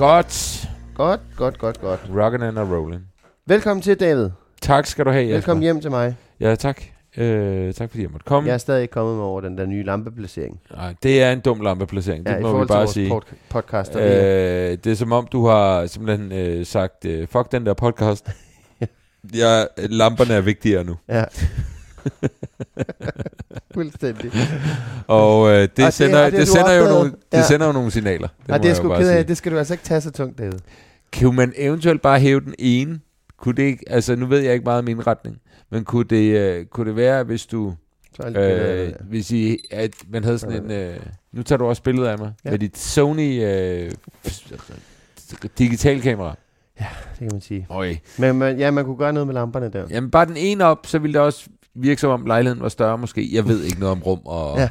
Godt. Godt, godt, godt, godt. Rockin' and a rollin'. Velkommen til, David. Tak skal du have, Jesper. Velkommen hjem til mig. Ja, tak. Øh, tak fordi jeg måtte komme. Jeg er stadig ikke kommet med over den der nye lampeplacering. Nej, det er en dum lampeplacering, det ja, i må vi bare sige. pod- podcast. Øh, det er som om, du har simpelthen øh, sagt, øh, fuck den der podcast. ja, lamperne er vigtigere nu. ja. Fuldstændig. Og øh, det, det- og sender, det det, du sender jo nogle, det Ja. sender jo nogle signaler. Det, det må er sgu ked af. Det skal du altså ikke tage så tungt, David. Kunne man eventuelt bare hæve den ene? Kunne det ikke, altså nu ved jeg ikke meget om indretning, men kunne det, øh, kunne det være, hvis du, det billeder, øh, ja. hvis I, at man havde sådan en, øh, nu tager du også billeder af mig, Ja. med dit Sony øh, digitalkamera. det kan man sige. Øj. Men man, ja, man kunne gøre noget med lamperne der. Jamen bare den ene op, så ville det også virke som om lejligheden var større måske. Jeg ved ikke noget om rum og... Ja.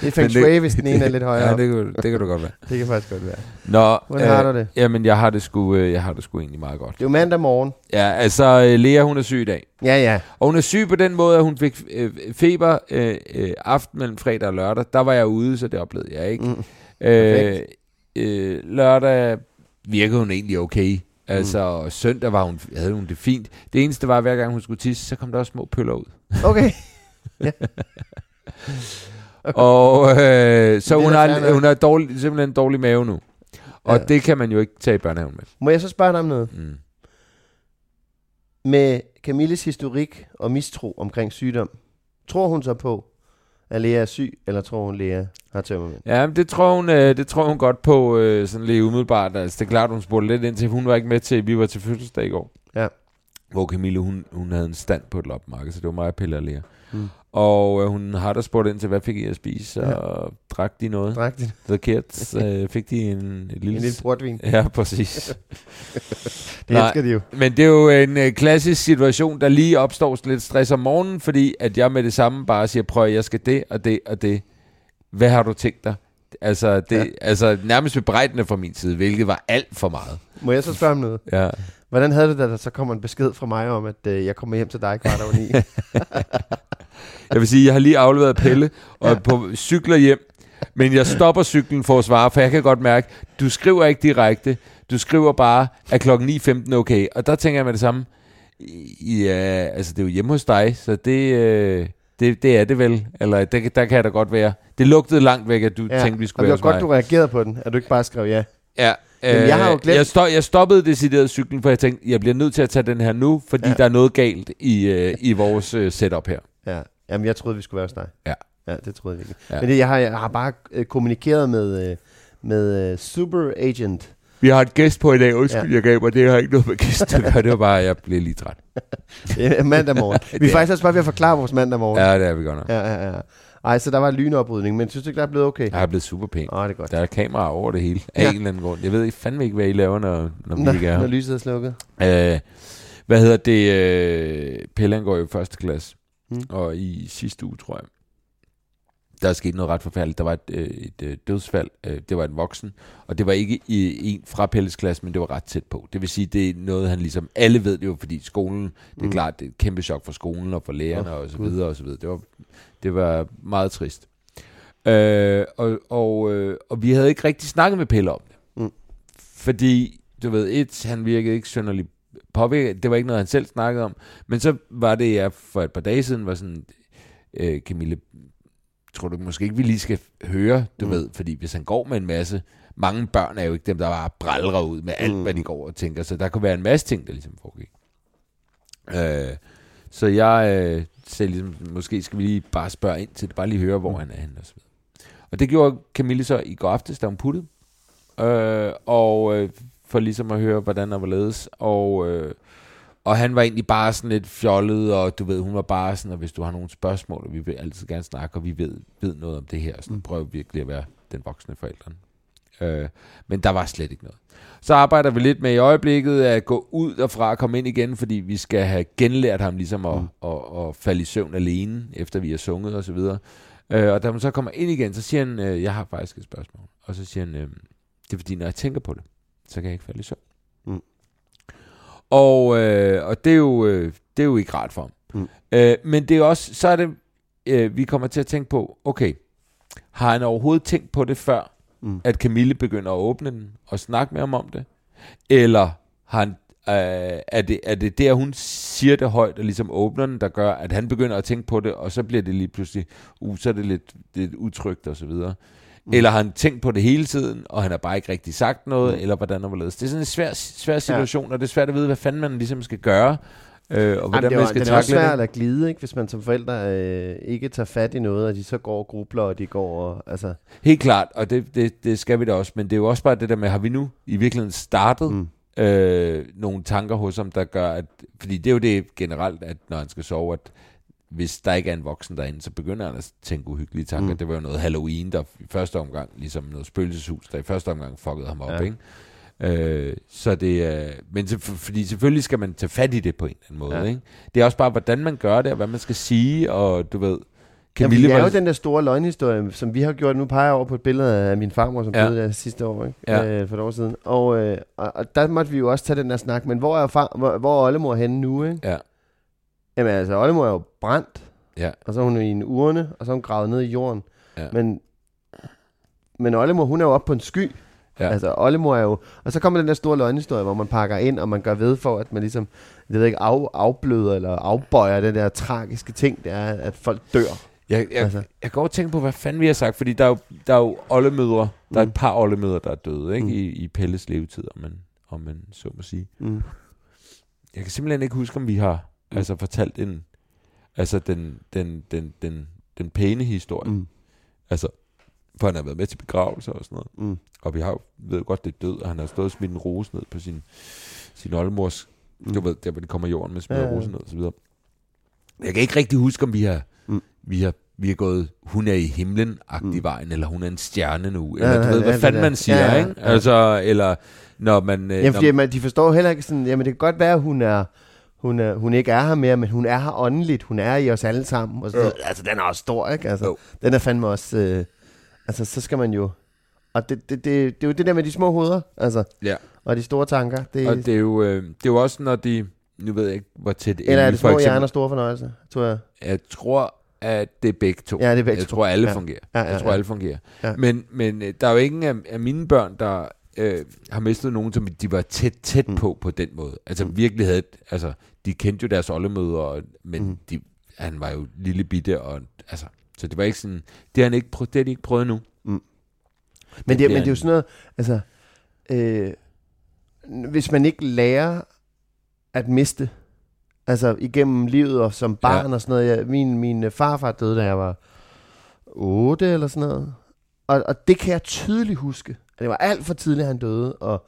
Det er feng shui, hvis den ene er lidt højere ja, det kan, det kan du godt være. Det kan faktisk godt være. Nå, Hvordan har du det? Jamen, jeg har det sgu, øh, jeg har det sgu egentlig meget godt. Det er jo mandag morgen. Ja, altså, øh, Lea, hun er syg i dag. Ja, ja. Og hun er syg på den måde, at hun fik øh, feber øh, øh, aften mellem fredag og lørdag. Der var jeg ude, så det oplevede jeg ikke. Mm. Øh, Perfekt. øh, lørdag virkede hun egentlig okay. Altså, og søndag var hun, havde hun det fint. Det eneste var, at hver gang hun skulle tisse, så kom der også små pøller ud. Okay. Og øh, så hun har, hun har dårlig, simpelthen en dårlig mave nu. Og Ja. det kan man jo ikke tage i børnehaven med. Må jeg så spørge dig om noget? Mm. Med Camilles historik og mistro omkring sygdom, tror hun så på, at Lea er syg, eller tror hun, Lea har tømmermænd? Ja, men det tror hun, øh, det tror hun godt på, øh, sådan lidt umiddelbart. Altså, det er klart, hun spurgte lidt ind til, hun var ikke med til, vi var til fødselsdag i går. Ja. Hvor Camille, hun, hun havde en stand på et loppemarked, så det var mig Pelle og Lea. Mm. Og øh, hun har der spurgt ind til, hvad fik I at spise, Ja. og drak de noget? Drak det? The kids, øh, fik de en, et lille... En lille portvin. Ja, præcis. Det Nej. elsker de jo. Men det er jo en øh, klassisk situation, der lige opstår lidt stress om morgenen, fordi at jeg med det samme bare siger, prøv jeg skal det og det og det. Hvad har du tænkt dig? Altså, det, Ja. ja. altså nærmest bebrejdende fra min side, hvilket var alt for meget. Må jeg så spørge om noget? Ja. Hvordan havde du det, da der så kommer en besked fra mig om, at øh, jeg kommer hjem til dig kvart over ni? Jeg vil sige, jeg har lige afleveret Pelle og på cykler hjem, men jeg stopper cyklen for at svare, for jeg kan godt mærke, du skriver ikke direkte, du skriver bare, at klokken 9.15 er okay. Og der tænker jeg med det samme, ja, altså det er jo hjemme hos dig, så det, øh, det, det er det vel. Eller det, der kan jeg da godt være. Det lugtede langt væk, at du ja. tænkte, vi og skulle det være var hos godt, mig. du reagerede på den, at du ikke bare skrev ja. Ja. Jamen, jeg har jo glemt- Jeg, stop, jeg stoppede decideret cyklen, for jeg tænkte, jeg bliver nødt til at tage den her nu, fordi Ja. ja. der er noget galt i, øh, i vores øh, setup her. Ja. Jamen, jeg troede, vi skulle være hos dig. Ja. Ja, det troede jeg ikke. Ja. Men det, jeg, har, jeg har bare øh, kommunikeret med, øh, med øh, Super Agent. Vi har et gæst på i dag, undskyld, Ja. jeg gav mig, det har ikke noget med gæst at gøre, det var bare, jeg blev lige træt. Mandag morgen. vi er faktisk også bare ved at forklare vores mandag morgen. Ja, det er vi godt nok. ja, ja. ja. Ej, så der var en lynoprydning, men synes du ikke, der er blevet okay? Jeg er blevet super pæn. Åh, det er godt. Der er kameraer over det hele, af Ja. en eller anden grund. Jeg ved ikke fandme ikke, hvad I laver, når, når vi Når, ikke er når lyset er slukket. Øh, hvad hedder det? Øh, Pelle går jo i første klasse, Mm. og i sidste uge, tror jeg, der er sket noget ret forfærdeligt. Der var et, øh, et øh, dødsfald. Øh, det var en voksen. Og det var ikke i en fra Pelles klasse, men det var ret tæt på. Det vil sige, det er noget, han ligesom... Alle ved det jo, fordi skolen... Det er Mm. klart, det er et kæmpe chok for skolen og for lærerne Åh, og så videre og så videre. Det var, det var meget trist. Øh, og, og, øh, og vi havde ikke rigtig snakket med Pelle om det. Mm. Fordi, du ved, et, han virkede ikke synderligt påvirket. Det var ikke noget, han selv snakkede om. Men så var det, jeg for et par dage siden var sådan, øh, Camille, tror du måske ikke, vi lige skal høre, du Mm. ved, fordi hvis han går med en masse, mange børn er jo ikke dem, der bare brælder ud med alt, Mm. hvad de går og tænker, så der kunne være en masse ting, der ligesom foregik. Øh, så jeg øh, sagde ligesom, måske skal vi lige bare spørge ind til det, bare lige høre, hvor mm. han er henne og så videre. Og det gjorde Camille så i går aftes, da hun puttede, øh, og øh, for ligesom at høre, hvordan der var ledes, og... Øh, og han var egentlig bare sådan lidt fjollet, og du ved, hun var bare sådan, at hvis du har nogle spørgsmål, og vi vil altid gerne snakke, og vi ved, ved noget om det her, så Mm. prøv virkelig at være den voksne forældre. Øh, men der var slet ikke noget. Så arbejder vi lidt med i øjeblikket at gå ud derfra og komme ind igen, fordi vi skal have genlært ham ligesom at, Mm. mm. at, at falde i søvn alene, efter vi har sunget og så videre. Øh, og da man så kommer ind igen, så siger han, øh, jeg har faktisk et spørgsmål. Og så siger han, øh, det er fordi, når jeg tænker på det, så kan jeg ikke falde i søvn. Mm. Og, øh, og det, er jo, øh, det er jo ikke rart for ham. Mm. Øh, men det er også, så er det, øh, vi kommer til at tænke på, okay, har han overhovedet tænkt på det før, Mm. at Camille begynder at åbne den og snakke med ham om det? Eller har han, øh, er, det, er det der, hun siger det højt og ligesom åbner den, der gør, at han begynder at tænke på det, og så bliver det lige pludselig, uh, så er det lidt, lidt utrygt og så videre. Mm. Eller har han tænkt på det hele tiden, og han har bare ikke rigtig sagt noget, Mm. eller hvordan og hvorledes. Det er sådan en svær, svær situation, ja. og det er svært at vide, hvad fanden man ligesom skal gøre, øh, og hvordan Jamen, det er, man skal det er også takle svært det. at glide, ikke? hvis man som forældre øh, ikke tager fat i noget, og de så går og grubler, og de går og... Altså, Helt klart, og det, det, det skal vi da også, men det er jo også bare det der med, har vi nu i virkeligheden startet mm. øh, nogle tanker hos ham, der gør, at, fordi det er jo det generelt, at når han skal sove, at hvis der ikke er en voksen derinde, så begynder han at tænke uhyggelige tanker. Mm. Det var jo noget Halloween, der i første omgang, ligesom noget spøgelseshus, der i første omgang fuckede ham op, Ja. ikke? Øh, så det er, men så, fordi selvfølgelig skal man tage fat i det på en eller anden måde, Ja. ikke? Det er også bare, hvordan man gør det, og hvad man skal sige, og du ved, Camille Jamen, det er jo den der store løgnhistorie, som vi har gjort. Nu peger jeg over på et billede af min farmor, som Ja. døde der sidste år, ikke? Ja. Øh, for et år siden. Og, øh, og, og der måtte vi jo også tage den der snak. Men hvor er, far, hvor, hvor er Ollemor henne nu, ikke? Ja. Jamen altså, Ollemor er jo brændt. Ja. Og så er hun i en urne, og så er hun gravet ned i jorden. Ja. Men, men Ollemor, hun er jo oppe på en sky. Ja. Altså, Ollemor er jo... Og så kommer den der store løgnhistorie, hvor man pakker ind, og man gør ved for, at man ligesom, jeg ved ikke, af, afbløder eller afbøjer den der tragiske ting, det er, at folk dør. Jeg, jeg, Altså. jeg går og tænker på, hvad fanden vi har sagt, fordi der er jo, der er jo oldemødre, der er Mm. et par oldemødre, der er døde, ikke? Mm. Mm. I, I Pelles levetid, om man, om man så må sige. Mm. Jeg kan simpelthen ikke huske, om vi har Mm. Altså, fortalt en, altså den, den, den, den, den pæne historie. Mm. Altså, for han har været med til begravelser og sådan noget. Mm. Og vi har jo, ved godt, det er død, og han har stået og smidt en rose ned på sin, sin oldemors, mm. du ved, der hvor de kommer jorden med smidt Ja, ja, ja. rosen ned og så videre. Jeg kan ikke rigtig huske, om vi har, Mm. vi har, vi har gået, hun er i himlen-agtig Mm. mm. vejen, eller hun er en stjerne nu, Ja, eller du ja, ved, ja, hvad det fanden man siger, Ja, ja, ikke? ja. Altså, eller når man... øh, Ja, når, fordi man, de forstår heller ikke sådan, jamen det kan godt være, at hun er, hun, er, hun ikke er her mere, men hun er her åndeligt, hun er i os alle sammen. Og så, Ja. Altså, den er også stor, ikke? Altså, Jo. den er fandme også, øh, altså, så skal man jo, og det, det, det, det er jo det der med de små hoveder, altså, Ja. og de store tanker. Det, og det er, jo, øh, det er jo også, når de... Nu ved jeg ikke, hvor tæt... eller er det for små eksempel- hjerner store fornøjelse, tror jeg. Jeg tror, at det er begge to. Ja, det er begge jeg to. tror, alle Ja. fungerer. Ja, ja, jeg tror, ja. alle fungerer. Ja. Men, men øh, der er jo ingen af, af mine børn, der øh, har mistet nogen, som de var tæt, tæt Mm. mm. på på den måde. Altså Mm. virkelig havde... Altså, de kendte jo deres oldemøder, men Mm. mm. de, han var jo lille bitte, og altså... Så det var ikke sådan... Det har, han ikke prøvet, det har de ikke prøvet nu. Men det, Det men det er jo sådan noget, altså, øh, hvis man ikke lærer at miste, altså igennem livet og som barn Ja. og sådan noget. Jeg, min, min øh, farfar døde, da jeg var 8 eller sådan noget. Og, og det kan jeg tydeligt huske. Det var alt for tidligt, han døde. Og,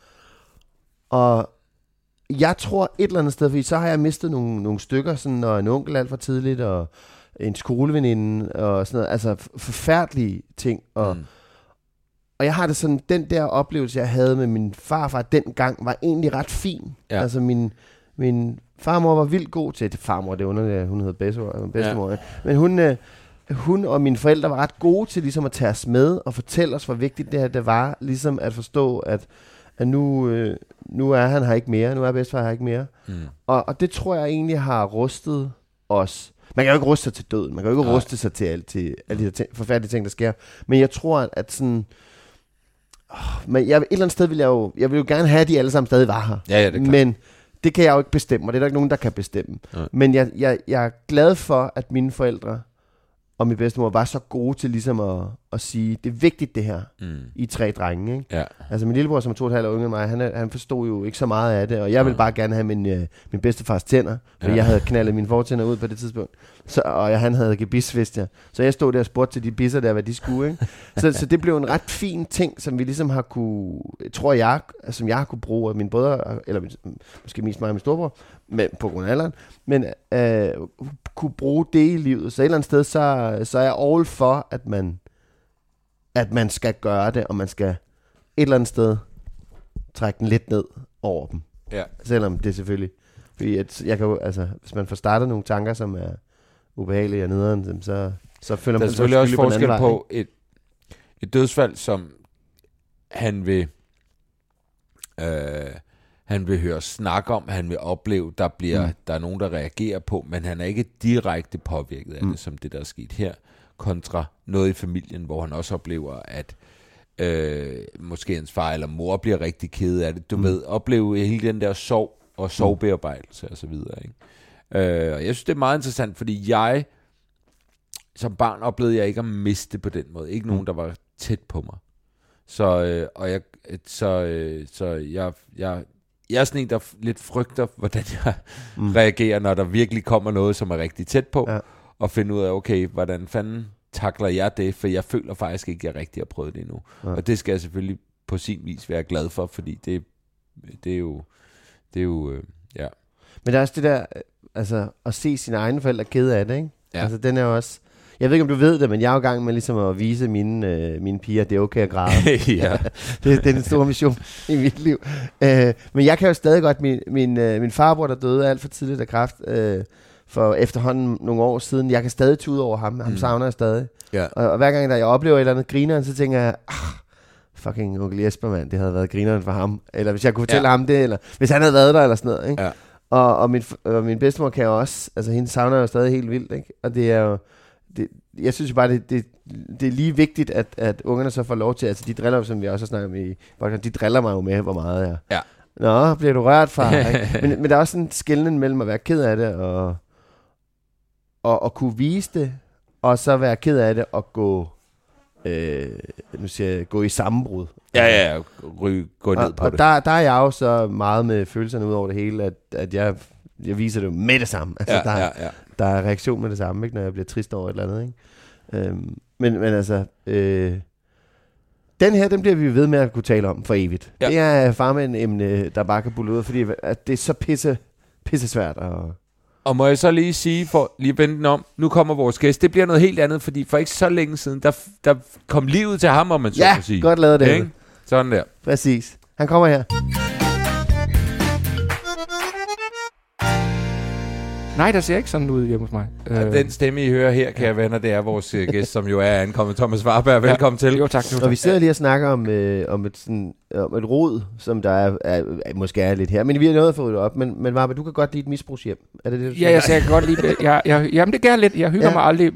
og jeg tror et eller andet sted, fordi så har jeg mistet nogle, nogle stykker, sådan, og en onkel alt for tidligt, og en skoleveninde, og sådan noget. Altså forfærdelige ting. Og, Mm. og jeg har det sådan, den der oplevelse, jeg havde med min farfar dengang, var egentlig ret fin. Ja. Altså min, min farmor var vildt god til, det farmor, det er underligt, at hun hedder bedstemor, bedstemor ja. men hun, øh, hun og mine forældre var ret gode til ligesom at tage os med og fortælle os, hvor vigtigt det her det var. Ligesom at forstå, at, at nu, øh, nu er han her ikke mere. Nu er bedstefar her ikke mere. Mm. Og, og det tror jeg egentlig har rustet os. Man kan jo ikke ruste sig til døden. Man kan jo ikke Nej. ruste sig til, alt, til alle de ting, forfærdelige ting, der sker. Men jeg tror, at, at sådan... Oh, men jeg, et eller andet sted vil jeg jo... Jeg vil jo gerne have, at de alle sammen stadig var her. Ja, ja, det er klart. Men det kan jeg jo ikke bestemme, og det er der ikke nogen, der kan bestemme. Nej. Men jeg, jeg, jeg er glad for, at mine forældre og min bedstemor var så gode til ligesom at, at sige, det er vigtigt det her, Mm. I tre drenge. Ikke? Ja. Altså min lillebror, som er to og et halvt år yngre end mig, han, han forstod jo ikke så meget af det, og jeg ville bare gerne have min, øh, min bedstefars tænder, fordi Ja. jeg havde knaldet mine fortænder ud på det tidspunkt. Så, og jeg, han havde gebis, vidste jeg. Så jeg stod der og spurgte til de bisser der, hvad de skulle. Ikke? Så, så det blev en ret fin ting, som vi ligesom har kunne, tror jeg, som jeg har kunne bruge, og mine brødre, eller min- måske mest mig og min storebror, men på grund af alderen, men øh, kunne bruge det i livet. Så et eller andet sted, så, så er jeg all for, at man, at man skal gøre det, og man skal et eller andet sted trække den lidt ned over dem. Ja. Selvom det selvfølgelig... Fordi at jeg kan jo, altså, hvis man får startet nogle tanker, som er ubehagelige og nederen, så, så føler er man sig selvfølgelig også på forskel vej, på et, et dødsfald, som han vil, øh, han vil høre snak om, han vil opleve, der bliver Mm. der er nogen, der reagerer på, men han er ikke direkte påvirket af Mm. det, som det, der er sket her, kontra noget i familien, hvor han også oplever, at øh, måske hans far eller mor bliver rigtig ked af det. Du Mm. mm. ved, opleve hele den der sorg og sorgbearbejdelse og så videre. Ikke? Øh, og jeg synes, det er meget interessant, fordi jeg som barn oplevede jeg ikke at miste på den måde. Ikke nogen, Mm. der var tæt på mig. Så, øh, og jeg, så, øh, så jeg, jeg, jeg er sådan en, der lidt frygter, hvordan jeg Mm. reagerer, når der virkelig kommer noget, som er rigtig tæt på, Ja. ja. og finde ud af, okay, hvordan fanden takler jeg det, for jeg føler faktisk ikke, at jeg rigtig har prøvet det endnu. Ja. Og det skal jeg selvfølgelig på sin vis være glad for, fordi det, det er jo, det er jo, øh, ja. Men der er også det der, øh, altså, at se sine egne forældre kede af det, ikke? Ja. Altså, den er jo også... Jeg ved ikke, om du ved det, men jeg er jo i gang med ligesom at vise mine, øh, mine piger, at det er okay at græde. ja. det, det er den store mission i mit liv. Øh, men jeg kan jo stadig godt, min, min, øh, min farbror, der døde alt for tidligt af kræft, øh, for efterhånden nogle år siden, jeg kan stadig tude over ham. Ham Mm. savner jeg stadig. ja. Og, og hver gang, der jeg oplever et eller andet grineren, så tænker jeg, ah, fucking onkel Jesper, mand, det havde været grineren for ham. Eller hvis jeg kunne fortælle Ja. ham det, eller hvis han havde været der, eller sådan noget. Ikke? Ja. Og, og, min, og min bedstemor kan jo også, altså hende savner jeg jo stadig helt vildt, ikke? Og det er jo, det, jeg synes bare, det, det, det er lige vigtigt, at, at ungerne så får lov til, altså de driller, som vi også har snakket om i podcast, de driller mig jo med, hvor meget jeg... Ja. Nå, bliver du rørt, far? ikke? men, men der er også en skældning mellem at være ked af det, og, og, og kunne vise det, og så være ked af det, og gå, øh, nu siger jeg, gå i sammenbrud. Ja, ja, ja. Ry, gå ned og, på og det. Der, der er jeg jo så meget med følelserne ud over det hele, at, at jeg, jeg viser det med det samme. Altså, ja, der, ja, ja. der er reaktion med det samme, ikke, når jeg bliver trist over et eller andet. Ikke? Øhm, men, men altså, øh, den her, den bliver vi ved med at kunne tale om for evigt. Ja. Ja. Det er farmand-emne, der bare kan bulle ud, fordi at det er så pisse, pisse svært. Og, Og må jeg så lige sige, for lige at vende den om, nu kommer vores gæst. Det bliver noget helt andet, fordi for ikke så længe siden, der, der kom livet til ham, om man så ja, må sige. godt lavet det. Ikke? Sådan der. Præcis. Han kommer her. Nej, der ser ikke sådan ud hjemme hos mig. Øh. Den stemme, I hører her, kære venner, det er vores øh, gæst, som jo er ankommet. Thomas Warberg, velkommen til. Jo, tak. Jo, Og tak. vi sidder lige og snakker om, øh, om, et, sådan, om et rod, som der er, er, er, måske er lidt her. Men vi har noget at få det op. Men, men Varbe, du kan godt lide et misbrugshjem. Er det det, du Ja, jeg, jeg kan godt lide jeg, jeg, Jamen, det gør jeg lidt. Jeg hygger Ja. ja. mig aldrig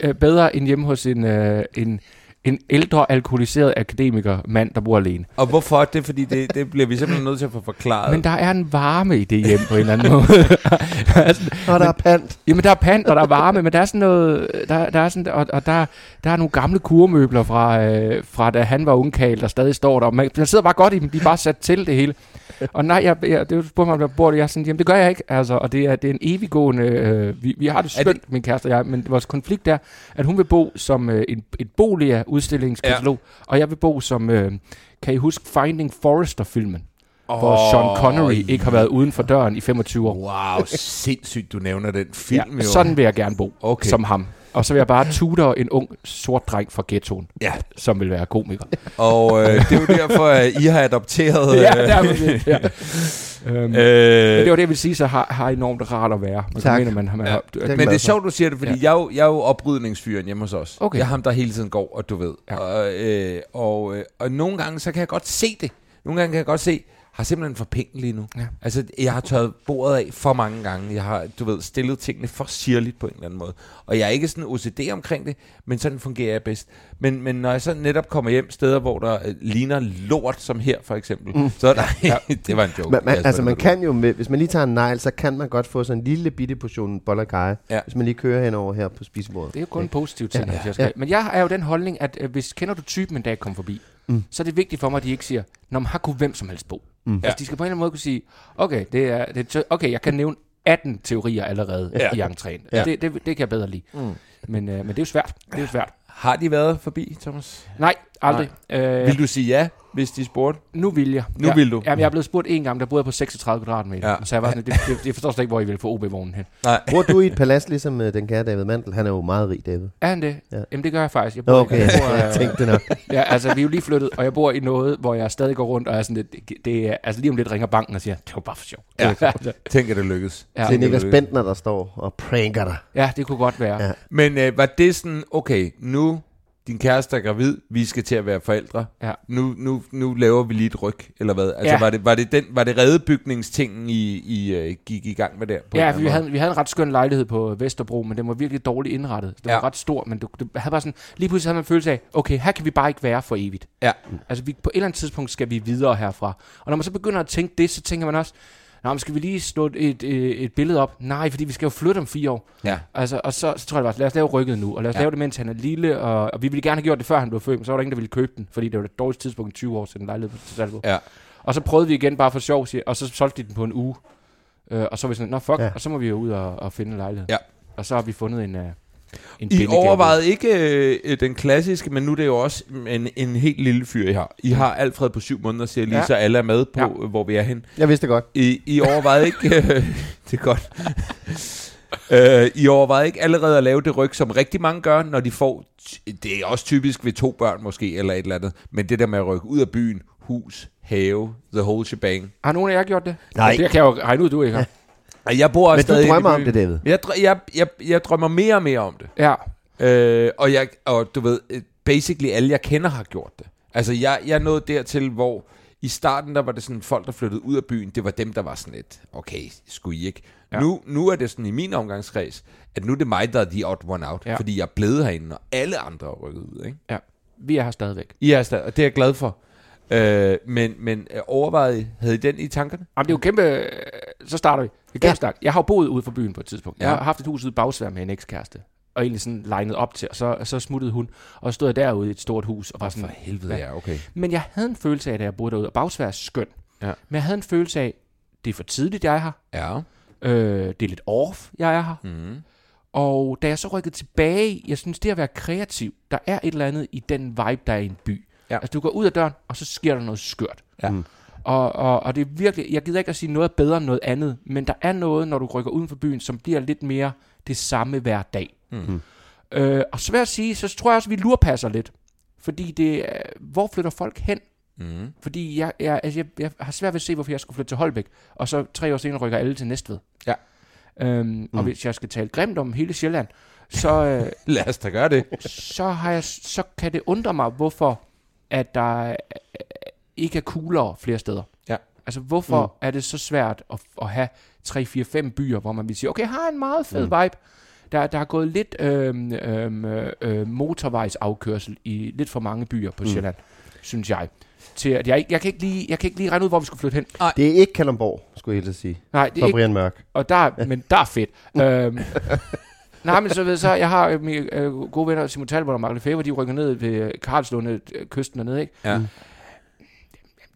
øh, bedre end hjemme hos en, øh, en, en ældre, alkoholiseret akademiker mand, der bor alene. Og hvorfor det? Fordi det, det bliver vi simpelthen nødt til at få forklaret. Men der er en varme i det hjem på en eller anden måde. Der er sådan- Nå, der er pant. Jamen, der er pant, og der er varme, men der er sådan noget... Der, der er sådan, og, og der, der er nogle gamle kurmøbler fra, øh, fra da han var ungkald, der stadig står der. Og Man, man sidder bare godt i dem, de er bare sat til det hele. Og nej, jeg, jeg, det spurgte mig, om der bor det. Jeg er sådan, jamen det gør jeg ikke. Altså, og det er, det er en eviggående... Øh, vi, vi har det Er det- skønt, min kæreste og jeg, men vores konflikt er, at hun vil bo som øh, en, et Bolia-udstillingskatalog, ja. og jeg vil bo som... Øh, kan I huske Finding Forrester-filmen? oh, Hvor Sean Connery ikke har været uden for døren i 25 år. Wow, sindssygt, du nævner den film Ja, jo. sådan vil jeg gerne bo, okay. som ham. Og så vil jeg bare tutor en ung sort dreng fra ghettoen, Ja. som vil være komiker. Og øh, det er jo derfor, at I har adopteret... ja, øh, der er det. Ja. Øhm, Øh, men det var det, jeg vil sige, så har, har enormt rart at være. Man Tak. Mener, man, man, Ja. har, er Men det er sjovt, du siger det, fordi ja. jeg, er jo, jeg er jo oprydningsfyren hjemme hos os. Okay. Jeg er ham, der hele tiden går, og du ved. Ja. Og, øh, og, øh, og nogle gange, så kan jeg godt se det. Nogle gange kan jeg godt se, har simpelthen for penge lige nu. Ja. Altså, jeg har tørret bordet af for mange gange. Jeg har, du ved, stillet tingene for sirligt på en eller anden måde. Og jeg er ikke sådan OCD omkring det, men sådan fungerer jeg bedst. Men, men når jeg så netop kommer hjem steder, hvor der øh, ligner lort, som her for eksempel, mm. så er der... det var en joke. Man, man, Kasper, altså det man kan jo, med, hvis man lige tager en negl, så kan man godt få sådan en lille bitte portion boller kaj, Ja. hvis man lige kører henover her på spisebordet. Det er jo kun en positiv ting, Ja. ja, jeg skal. Ja. Men jeg er jo den holdning, at øh, hvis kender du typen en dag kommer forbi, mm. så er det vigtigt for mig, at de ikke siger, når man har kunne hvem som helst bo. Mm. Altså, de skal på en eller anden måde kunne sige, okay, det er, det er okay jeg kan nævne 18 teorier allerede ja. i entréen. Ja. Det, det, det kan jeg bedre lide. Mm. Men, øh, men det er jo svært. Det er jo svært. Har de været forbi, Thomas? Nej, aldrig. Øh, Vil du sige ja, hvis de spurgte? nu vil jeg. Nu jeg, vil du. Jamen, jeg er blevet spurgt en gang, der boede jeg på 36 kvadratmeter. Ja. Ja. Så jeg var sådan, det, det, jeg forstår slet ikke, hvor I vil få OB-vognen hen. Nej. Bor du i et palads, ligesom øh, den kære David Mandel? Han er jo meget rig, David. Er han det? Ja. Ja. Jamen, det gør jeg faktisk. Jeg bor, Okay, jeg bor, jeg tænkte det nok. Ja, altså, vi er jo lige flyttet, og jeg bor i noget, hvor jeg stadig går rundt, og er sådan lidt, det, det er, altså lige om lidt ringer banken og siger, det var bare for sjov. Ja. altså, Tænk, at det lykkes. ja, Det er Niklas Bentner, der står og pranker dig. ja, det kunne godt være. Ja. Ja. Men øh, var det sådan, okay, nu din kæreste er gravid, vi skal til at være forældre. Ja. Nu, nu, nu laver vi lige et ryg, eller hvad? Altså, Ja. var, det, var, det den, var det redebygningstingen, I, I uh, gik i gang med der? På Ja, vi havde, vi havde en ret skøn lejlighed på Vesterbro, men den var virkelig dårligt indrettet. Den Ja. var ret stor, men det, det havde bare sådan, lige pludselig havde man en følelse af, okay, her kan vi bare ikke være for evigt. Ja. Altså, vi, på et eller andet tidspunkt skal vi videre herfra. Og når man så begynder at tænke det, så tænker man også, Nå, men skal vi lige slå et, et, et, et billede op? Nej, fordi vi skal jo flytte om fire år. Ja. Altså, og så, så tror jeg bare, lad os lave rykket nu, og lad os Ja. lave det, mens han er lille, og, og vi ville gerne have gjort det, før han blev født, men så var der ingen, der ville købe den, fordi det var det dårligste tidspunkt i 20 år siden lejlighed til salg. Ja. Og så prøvede vi igen bare for sjov, og så solgte de den på en uge. Øh, og så var vi sådan, nå fuck, Ja. og så må vi jo ud og, og finde en lejlighed. Ja. Og så har vi fundet en, uh, en I overvejede ikke øh, den klassiske, men nu er det jo også en, en helt lille fyr, I har. I har Alfred på syv måneder, siger lige, Ja. så alle er med på, Ja. ja. hvor vi er hen. Jeg vidste det godt. I, I overvejede ikke... Øh, det er godt. øh, I overvejede ikke allerede at lave det ryg, som rigtig mange gør, når de får... Det er også typisk ved to børn måske, eller et eller andet. Men det der med at rykke ud af byen, hus, have, the whole shebang. Har nogen af jer gjort det? Nej. Det kan jeg jo regne ud, du ikke har. Og jeg bor også Men stadig du drømmer om det, David. Jeg, drø- jeg, jeg, jeg drømmer mere og mere om det. Ja. Øh, og, jeg, og du ved, øh, basically alle jeg kender har gjort det. Altså jeg, jeg nåede dertil, hvor i starten der var det sådan folk, der flyttede ud af byen, det var dem, der var sådan lidt, okay, skulle I ikke? Ja. Nu, nu er det sådan i min omgangskreds, at nu er det mig, der er the odd one out. Ja. fordi jeg er blevet herinde, og alle andre er rykket ud. Ikke? ja. Vi er her stadigvæk. I er stadig, og det er jeg glad for. Øh, men men øh, overvejede havde I den i tankerne? Jamen, det er jo kæmpe... øh, Så starter vi. Det er kæmpe Ja. start. Jeg har jo boet ude for byen på et tidspunkt. Jeg Ja. har haft et hus ude i Bagsvær med en ekskæreste. Og egentlig sådan legnet op til, og så, så smuttede hun. Og stod jeg derude i et stort hus og var sådan... For helvede, ja, okay. Men jeg havde en følelse af, da jeg boede derude, og Bagsvær er skøn. Ja. Men jeg havde en følelse af, det er for tidligt, jeg er her. Ja. Øh, det er lidt off, jeg er her. Mm. Og da jeg så rykkede tilbage, jeg synes, det at være kreativ, der er et eller andet i den vibe, der er i en by. Ja. Altså, du går ud af døren, og så sker der noget skørt. Ja. Mm. Og, og, og det er virkelig, jeg gider ikke at sige noget bedre end noget andet, men der er noget, når du rykker uden for byen, som bliver lidt mere det samme hver dag. Mm. Øh, og så vil jeg sige, så tror jeg også, at vi lurpasser lidt. Fordi det, er- hvor flytter folk hen? Mm. Fordi jeg, jeg, altså jeg, jeg har svært ved at se, hvorfor jeg skulle flytte til Holbæk, og så tre år senere rykker alle til Næstved. Ja. Øhm, Mm. Og hvis jeg skal tale grimt om hele Sjælland, så, øh, Lad os da gøre det. så, har jeg, så kan det undre mig, hvorfor at der ikke er coolere flere steder. Ja. Altså, hvorfor Mm. er det så svært at, at have 3, 4, 5 byer, hvor man vil sige, okay, jeg har en meget fed mm. vibe. Der, der er gået lidt øhm, øhm, øh, øh, motorvejsafkørsel i lidt for mange byer på Mm. Sjælland, synes jeg. Til at jeg, jeg, kan ikke lige, jeg kan ikke lige regne ud, hvor vi skulle flytte hen. Det er ikke Kalundborg, skulle jeg helst sige. Nej, det er For ikke, Brian Mørk. og der, er- men der er fedt. øhm, nej, men så ved så, jeg har øh, mine øh, gode venner, Simon Talbot og Mark Lefebvre, de rykker ned ved Karlslunde øh, kysten dernede, ikke? Ja. Mm.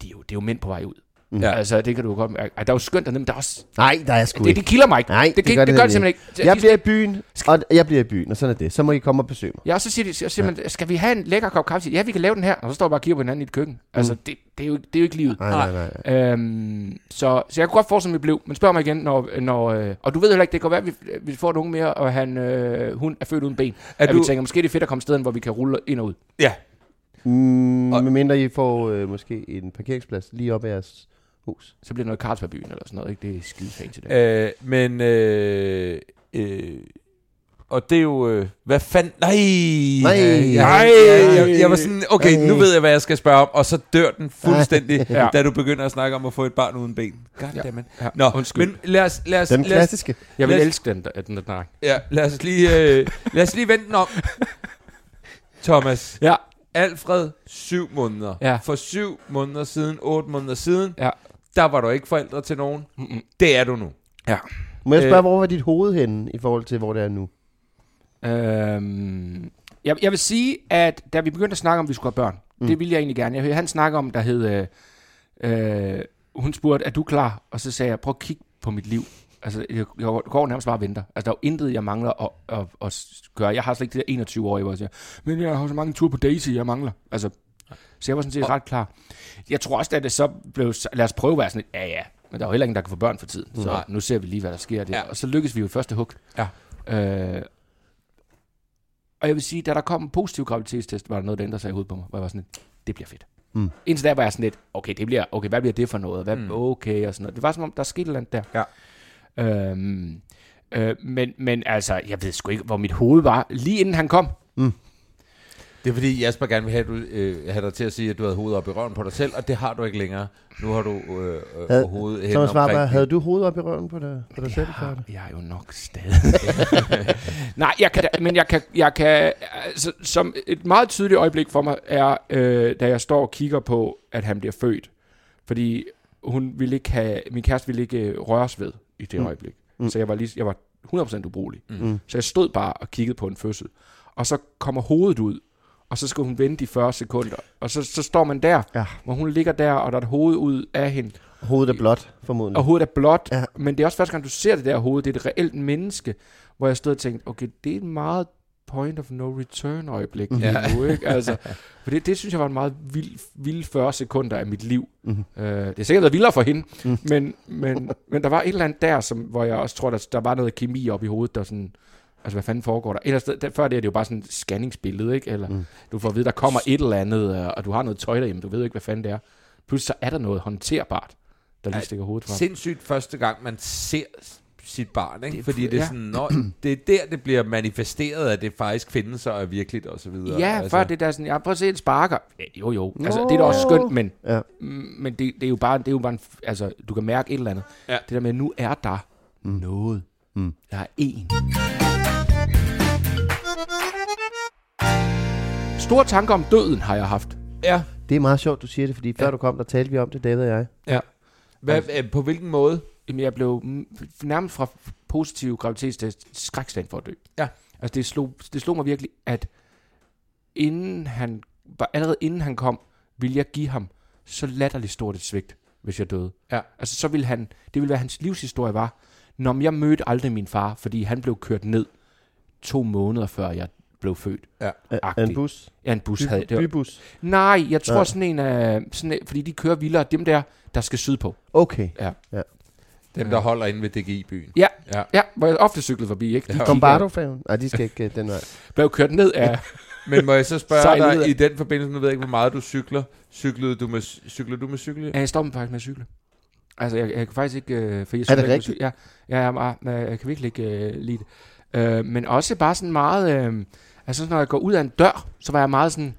De er, jo, det er jo mænd på vej ud. Mm. Ja. Altså, det kan du godt mærke. Ej, der er jo skønt dernede, men der er også... Nej, der er sgu Det, ikke. det kilder mig ikke. Nej, det, det det, gør det, det gør det simpelthen ikke. Jeg bliver i byen, og jeg bliver i byen, og sådan er det. Så må I komme og besøge mig. Ja, og så siger, de, så siger man, skal vi have en lækker kop kaffe? Ja, vi kan lave den her. Og så står vi bare og kigger på hinanden i et køkken. Altså, det, det, er jo, det er jo ikke livet. Nej, nej, nej. nej. Øhm, så, så jeg kunne godt forestille mig, at vi blev. Men spørg mig igen, når... når øh, og du ved heller ikke, det kan være, at vi, vi får en unge mere, og han, øh, hun er født uden ben. Er at du, vi tænker, måske det er fedt at komme steder, hvor vi kan rulle ind og ud. ja, Mm, Og- medmindre I får øh, måske en parkeringsplads lige op ad jeres hus. Så bliver det noget Carlsbergbyen eller sådan noget, ikke? Det er skide fancy det. Øh, men, øh, øh, og det er jo, øh, hvad fanden, nej, Nej. nej, jeg, jeg var sådan, okay, nu Nej. ved jeg, hvad jeg skal spørge om, og så dør den fuldstændig, Ja. da du begynder at snakke om at få et barn uden ben. Goddammit. Ja. Nå, Undskyld. men lad os, lad os, Den lad os, klassiske. Jeg vil os- elske den, der, den der dreng. ja, lad os lige, øh, lad os lige vente den om. Thomas, Ja. Alfred, syv måneder. Ja. For syv måneder siden, otte måneder siden, Ja. Der var du ikke forældre til nogen. Mm-mm. Det er du nu. Ja. Må jeg spørge, Øh. hvor var dit hoved henne i forhold til, hvor det er nu? Øhm, jeg, jeg vil sige, at da vi begyndte at snakke om, at vi skulle have børn, mm. det ville jeg egentlig gerne. Jeg hørte han snakke om, der hed... Øh, øh, hun spurgte, er du klar? Og så sagde jeg, prøv at kigge på mit liv. Altså, jeg, jeg går nærmest bare og venter. Altså, der er jo intet, jeg mangler at, at, at gøre. Jeg har slet ikke det der 21 år, hvor jeg siger, men jeg har så mange ture på Daisy, jeg mangler. Altså, så jeg var sådan set ret klar. Jeg tror også, at det så blev, lad os prøve at være sådan lidt, ja ja, men der er jo heller ingen, der kan få børn for tiden. Så Nej. nu ser vi lige, hvad der sker der. Ja. Og så lykkedes vi jo i første hug. Ja. Øh, og jeg vil sige, da der kom en positiv graviditetstest, var der noget, der ændrede sig i hovedet på mig, hvor jeg var sådan lidt, det bliver fedt. Mm. Indtil der var jeg sådan lidt, okay, det bliver, okay, hvad bliver det for noget? Hvad, Mm. mm. Okay, og sådan noget. Det var som om, der skete et eller andet der. Ja. Øhm, øh, men, men altså, jeg ved sgu ikke, hvor mit hoved var, lige inden han kom. Det er fordi Jasper gerne vil have, du, øh, have dig til at sige, at du havde hovedet op i røven på dig selv, og det har du ikke længere. Nu har du øh, øh, Havde- hovedet hen Thomas omkring Warberg, havde du hovedet op i røven på dig, på dig selv? Jeg før har, det? jeg er jo nok stadig. Nej, jeg kan, da- men jeg kan, jeg kan altså, som et meget tydeligt øjeblik for mig er, øh, da jeg står og kigger på, at han bliver født. Fordi hun ville ikke have, min kæreste ville ikke øh, røres ved i det Mm. øjeblik. Mm. Så jeg var, lige, jeg var 100% ubrugelig. Mm. Så jeg stod bare og kiggede på en fødsel. Og så kommer hovedet ud, og så skal hun vente i 40 sekunder. Og så, så står man der, Ja. hvor hun ligger der, og der er et hoved ud af hende. Hovedet er blåt, formodentlig. Og hovedet er blåt, Ja. ja. men det er også første gang, du ser det der hoved. Det er et reelt menneske, hvor jeg stod og tænkte, okay, det er et meget point of no return øjeblik Mhm. lige nu, ikke? Altså, for det, det synes jeg var en meget vild, vild 40 sekunder af mit liv. Mhm. Øh, det er sikkert været vildere for hende, Mhm. men, men, men der var et eller andet der, som, hvor jeg også tror, der, der var noget kemi op i hovedet, der sådan, altså hvad fanden foregår der? Ellers, der, før det er det jo bare sådan et scanningsbillede, ikke? Eller Mhm. du får at vide, der kommer et eller andet, øh, og du har noget tøj derhjemme, du ved ikke, hvad fanden det er. Pludselig så er der noget håndterbart, der lige stikker hovedet frem. Sindssygt første gang, man ser sit barn, ikke? Det Fordi det er ja. sådan, nå, det er der, det bliver manifesteret, at det faktisk findes og er virkeligt og så videre. Ja, altså. før det der sådan, jeg prøver at se en sparker. Ja, jo, jo. Altså, det er da også skønt, men, Ja. mm, men det, det, er jo bare, det er jo bare en, altså, du kan mærke et eller andet. Ja. Det der med, at nu er der mm. noget. Mm. Der er en. Store tanker om døden har jeg haft. Ja. Det er meget sjovt, du siger det, fordi før Ja. du kom, der talte vi om det, David og jeg. ja. Hvad, øh, på hvilken måde? Jamen, jeg blev nærmest fra positiv graviditetstest skrækstand for at dø. Ja. Altså, det slog, det slog mig virkelig, at inden han, bare allerede inden han kom, ville jeg give ham så latterligt stort et svigt, hvis jeg døde. Ja. Altså, så ville han, det ville være hans livshistorie var, når jeg mødte aldrig min far, fordi han blev kørt ned to måneder før jeg blev født. Af en bus. Ja, en bus havde By, det. Var, bybus. nej, jeg tror Ja. sådan en af, sådan en, fordi de kører vildere, dem der, der skal sydpå. Okay. Dem, der holder inde ved DGI-byen. Ja, Ja. ja, hvor jeg ofte cyklede forbi, ikke? De Ja. Bombardo-færgen? Nej, de skal ikke øh, den vej. blev kørt ned af... Men må jeg så spørge Sejlet ud dig, i den forbindelse, nu ved jeg ikke, hvor meget du cykler. Cyklede du med, cykler du med cykel? Ja, jeg stopper faktisk med at cykle. Altså, jeg, jeg kan faktisk ikke... Øh, for jeg Er cykler det med rigtigt? cy- Ja, ja jeg, er meget- jeg, jeg kan virkelig ikke øh, lide det. Øh, men også bare sådan meget... Øh, altså, når jeg går ud af en dør, så var jeg meget sådan...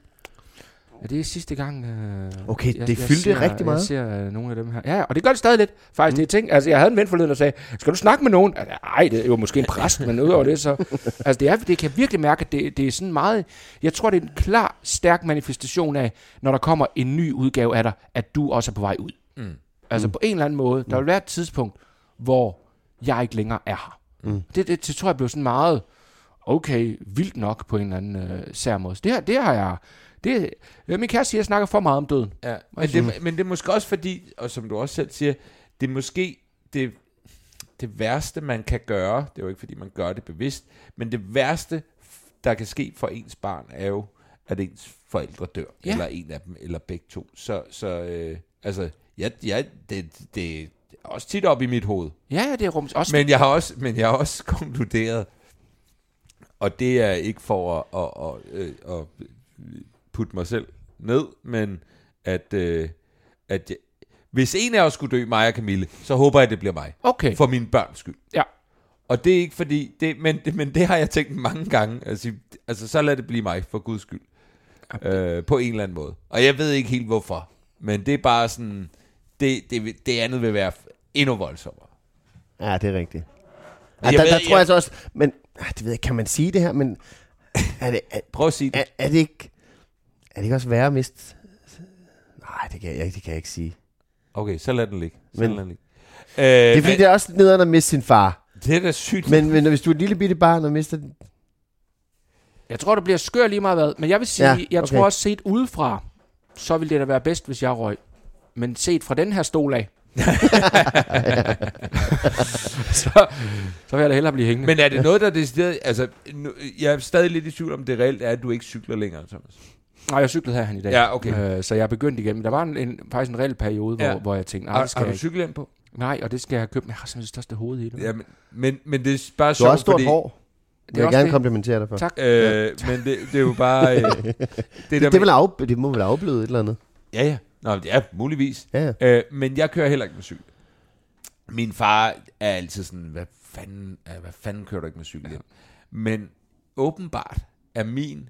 Ja, det er sidste gang... Øh, Okay, det fyldte ser, rigtig meget. Jeg ser øh, nogle af dem her. Ja, ja, og det gør det stadig lidt. Faktisk, mm. det er ting. Altså, jeg havde en ven forleden, der sagde, skal du snakke med nogen? Altså, Ej, det er jo måske en præst, men udover det, så... Altså, det, er, det kan jeg virkelig mærke, at det, det er sådan meget... Jeg tror, det er en klar, stærk manifestation af, når der kommer en ny udgave af dig, at du også er på vej ud. Mm. Altså, på en eller anden måde. Der vil være et tidspunkt, hvor jeg ikke længere er her. Mm. Det, det, det tror jeg blev sådan meget... Okay, vildt nok på en eller anden øh, sær måde. Det, her, det har jeg... Det, ja, min kæreste siger, at jeg snakker for meget om døden. Ja, men det, men det er måske også fordi, og som du også selv siger, det er måske det, det værste, man kan gøre, det er jo ikke fordi, man gør det bevidst, men det værste, der kan ske for ens barn, er jo, at ens forældre dør, Ja. eller en af dem, eller begge to. Så, så øh, altså, ja, ja, det, det er også tit op i mit hoved. Ja, det er rums. Også Men jeg har også, men jeg har også konkluderet, og det er ikke for at, at, at, at, at putte mig selv ned, men at, øh, at jeg, Hvis en af os skulle dø, mig og Camille, så håber jeg, det bliver mig. Okay. For mine børns skyld. Ja. Og det er ikke fordi, det, men, det, men det har jeg tænkt mange gange. Altså, altså så lad det blive mig, for guds skyld. Øh, på en eller anden måde. Og jeg ved ikke helt hvorfor. Men det er bare sådan, det, det, det andet vil være endnu voldsommere. Ja, det er rigtigt. Ja, Jeg der, ved- der tror jeg så også, men det ved jeg, ikke, kan man sige det her, men er det, er, Prøv at sige det. er, er det ikke, er det ikke også værre at miste? Nej, det kan jeg, det kan jeg ikke sige. Okay, så lad den ligge. Så Men- lad den ligge. Øh, Det er fordi, det er også nederen at miste sin far. det er da sygt. Men, men hvis du er et lille bitte barn og mister den, Jeg tror, det bliver skør lige meget hvad. Men jeg vil sige, Ja, ja, jeg okay. tror også set udefra, så ville det da være bedst, hvis jeg røg. Men set fra den her stol af, så, så vil jeg da hellere blive hængende. Men er det noget, der er decideret... Altså, nu, jeg er stadig lidt i tvivl om, det reelt er, at du ikke cykler længere, Thomas. Nej, jeg cyklede herhen i dag. Ja, okay. Øh, så jeg er begyndt igen. Men der var en, en, faktisk en reel periode, hvor, Ja. ja. hvor jeg tænkte, nej, Har, skal har jeg du cykelhjelm på? Nej, og det skal jeg have købt. Men jeg har simpelthen det største hoved i det. Ja, men, men, men det er bare du har sjovt, også stort fordi... hår. Det vil jeg gerne det. komplimentere dig for. Tak. Øh, men det, det er jo bare... Øh, det, Det, der det, vil af, det må vel afbløde et eller andet. Ja, ja. Nå, det er muligvis. Ja, Øh, men jeg kører heller ikke med cykel. Min far er altid sådan, hvad fanden, øh, hvad fanden kører du ikke med cykel hjem? Men åbenbart er min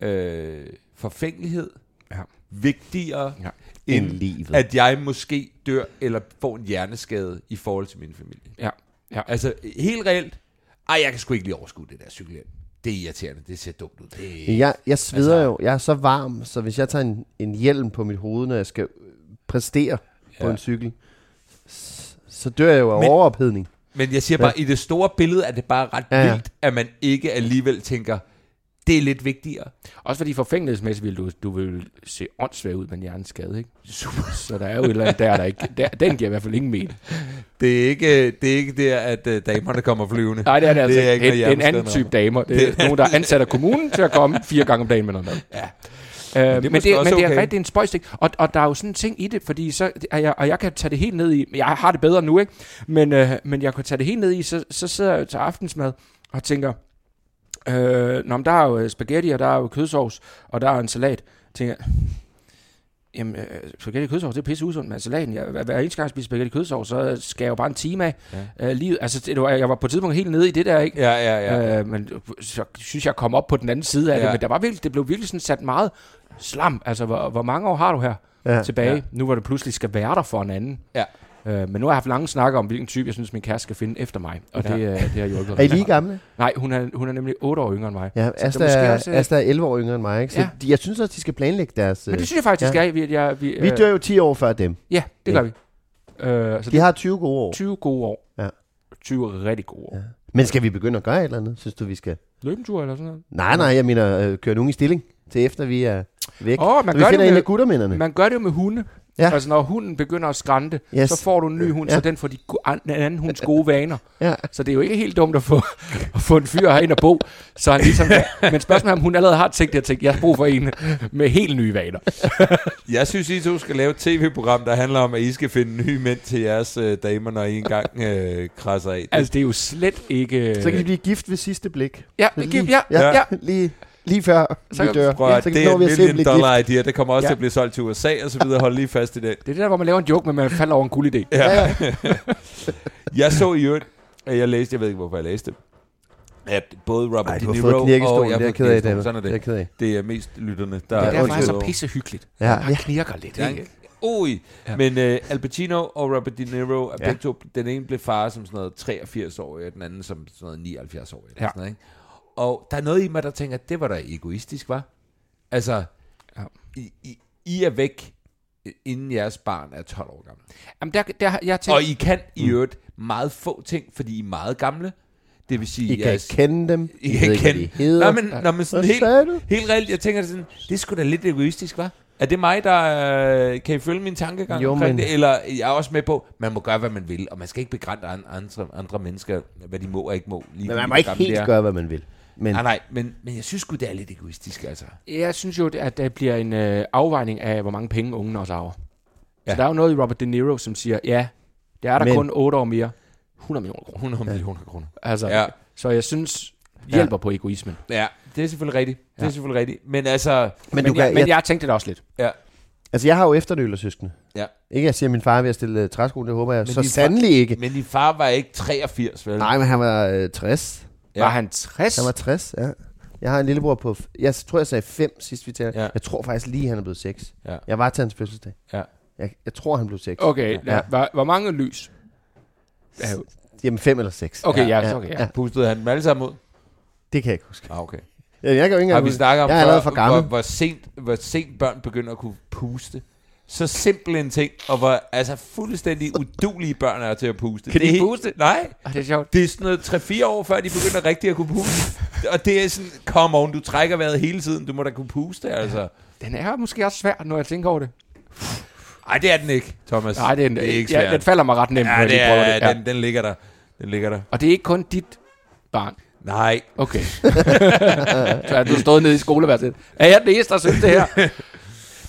øh, forfængelighed Ja. vigtigere Ja. End end livet. at jeg måske dør eller får en hjerneskade i forhold til min familie. Ja. ja. Altså helt reelt, ej, jeg kan sgu ikke lige overskue det der cykelhjem. Det er irriterende, det ser dumt ud. Det, Jeg, jeg sveder Altså- jo. Jeg er så varm, så hvis jeg tager en, en hjelm på mit hoved, når jeg skal præstere ja. på Ja. en cykel, så dør jeg jo af Men- overophedning. Men jeg siger bare, i det store billede er det bare ret Ja, ja, ja. vildt, at man ikke alligevel tænker, det er lidt vigtigere. Også fordi forfængelighedsmæssigt vil du, du vil se åndssvag ud med en hjerneskade, ikke? Super. Så der er jo et eller andet der, der ikke... Der, den giver i hvert fald ingen mening. Det er ikke, det er ikke der, at uh, damerne kommer flyvende. Nej, det er det altså Det er ikke. Det er, det er en anden type damer. Det er nogen, der er ansat af kommunen til at komme fire gange om dagen med noget mad. Ja. Øh, er men det, men det er okay. rigtig en spøjstik. Og, og der er jo sådan en ting i det, fordi så, er jeg, og jeg kan tage det helt ned i, jeg har det bedre nu, ikke? Men, øh, men jeg kan tage det helt ned i, så, så sidder jeg til aftensmad og tænker, øh, nå, men der er jo spaghetti, og der er jo kødsovs, og der er en salat. Jeg tænker, Jamen, øh, spaghetti kødsovs, det er pisse usundt med salaten. Jeg, hver, eneste gang jeg spiser spaghetti kødsovs, så skal jeg jo bare en time af ja. øh, livet. Altså, det var, jeg var på et tidspunkt helt nede i det der, ikke? Ja, ja, ja. Øh, men så synes jeg kom op på den anden side af ja. Det, men der var virkelig, det blev virkelig sådan sat meget slam. Altså, hvor, hvor mange år har du her Ja. tilbage, Ja. nu hvor det pludselig skal være der for en anden? Ja. Øh, men nu har jeg haft lange snakker om, hvilken type jeg synes, min kæreste skal finde efter mig. Og Ja. det, øh, det har hjulpet. Er I lige gamle? Nej, hun er, hun er nemlig 8 år yngre end mig. Ja, Asta, er er, også, øh, Asta er 11 år yngre end mig, ikke? Så Ja. de, jeg synes også, de skal planlægge deres... Men øh, det synes jeg faktisk, ja. ja. jeg, vi, jeg, vi, Vi øh, dør jo 10 år før dem. Ja, det Ja. gør vi. Øh, så De har 20 gode år. 20 gode år. Ja. 20 rigtig gode år. Ja. Men skal vi begynde at gøre et eller andet? Synes du, vi skal? Løbetur eller sådan noget? Nej, nej, jeg mener, øh, køre nogen i stilling til efter vi er væk. Åh, oh, man, vi gør finder det en med, af guttermændene. man gør det jo med hunde. Ja. Altså, når hunden begynder at skrante, Yes. så får du en ny hund, Ja. så den får de, den anden hunds gode vaner. Ja. Så det er jo ikke helt dumt at få, at få en fyr herind og bo, så han ligesom. Men spørgsmålet er, om hun allerede har tænkt det og tænkt, jeg har brug for en med helt nye vaner. Jeg synes, I to skal lave et tv-program, der handler om, at I skal finde nye mænd til jeres øh, damer, når I engang øh, krasser af. Altså, det er jo slet ikke... Så kan de blive gift ved sidste blik. Ja, lige, ja, Ja. ja, ja. Lige, lige før Så vi dør. Prøv at, så det er en million dollar idea. Det kommer også Ja. til at blive solgt til USA og så videre. Hold lige fast i det. Det er det der, hvor man laver en joke, men man falder over en guld idé. Ja. jeg så i øvrigt, at jeg læste, jeg ved ikke, hvorfor jeg læste det, at både Robert Ej, De Niro og jeg Det er har fået ked af. David. Sådan er Det er jeg det. ked af. Det er mest lytterne, der Det er Ja, han er så undskyld. pisse hyggeligt. Ja, Han ja. knirker lidt, Ja, ikke? Ui. Ja. Men uh, Al Pacino og Robert De Niro er Ja. begge to, den ene blev far som sådan noget 83 år, og den anden som sådan noget 79 år. Eller Ja. sådan noget, ikke? Og der er noget i mig, der tænker, det var da egoistisk, var. Altså, Ja. I, I, I er væk, inden jeres barn er 12 år gammel. Jamen, der, der, jeg tænkt, Og I kan i øvrigt meget få ting, fordi I er meget gamle. Det vil sige, I kan ikke kende dem. I ved kan ikke, kende. de hedder. Nå, men, når man sådan helt, du? helt reelt, jeg tænker sådan, det sgu da lidt egoistisk, var? Er det mig, der øh, kan I følge min tankegang Jo, omkring men- det? Eller jeg er også med på, man må gøre, hvad man vil, og man skal ikke begrænse an- andre, andre mennesker, hvad de må og ikke må. Lige Men man må ikke helt gøre, hvad man vil. Men Nej, nej, men, men jeg synes sgu, det er lidt egoistisk, altså. Jeg synes jo, at der bliver en øh, afvejning af, hvor mange penge ungen også arver. Ja. Ja. Så der er jo noget i Robert De Niro, som siger, ja, det er der Men- kun 8 år mere. 100 millioner kroner. 100 millioner kroner. Altså, Ja. ja. Så jeg synes, hjælper ja. på egoismen. Ja, det er selvfølgelig rigtigt. Det er Ja. selvfølgelig rigtigt. Men altså, men, Men, du kan, jeg, men jeg tænkte det også lidt. ja, Altså, jeg har jo efternølersøskende. Ja. Ikke, jeg siger, at min far er ved at stille uh, træsko, det håber jeg. Men så sandelig ikke. Men din far var ikke 83, vel? Nej, men han var øh, 60. Ja. Var han 60? Han var 60, ja. Jeg har en lillebror på... Jeg tror, jeg sagde 5 sidst vi talte. Ja. Jeg tror faktisk lige, han er blevet 6. Ja. Jeg var til hans fødselsdag. Ja. Jeg, jeg tror, han blev 6. Okay, Ja. ja. hvor, hvor mange lys? Ja, Jamen 5 eller 6. Okay, ja, ja, okay, ja. ja. Pustede han dem alle sammen ud? Det kan jeg ikke huske. Ah, okay. Ja, jeg kan jo ikke Har vi snakket om Jeg er allerede for gammel. Hvor, hvor, sent, hvor sent børn begynder at kunne puste? Så simpel en ting, og hvor altså, fuldstændig udulige børn er til at puste. Kan de det er, puste? Nej. Ah, det er sjovt. Det er sådan noget 3-4 år før, de begynder rigtig at kunne puste. og det er sådan, come on, du trækker vejret hele tiden, du må da kunne puste, altså. Den er måske også svær, når jeg tænker over det. Nej, det er den ikke, Thomas. Nej, det er, det er ikke svært. ja, den falder mig ret nemt, når ja, jeg det lige prøver er, det. Ja. den, den ligger der. Den ligger der. Og det er ikke kun dit barn. Nej. Okay. så er du stået nede i skoleværelset. Er jeg den eneste, der synes det her?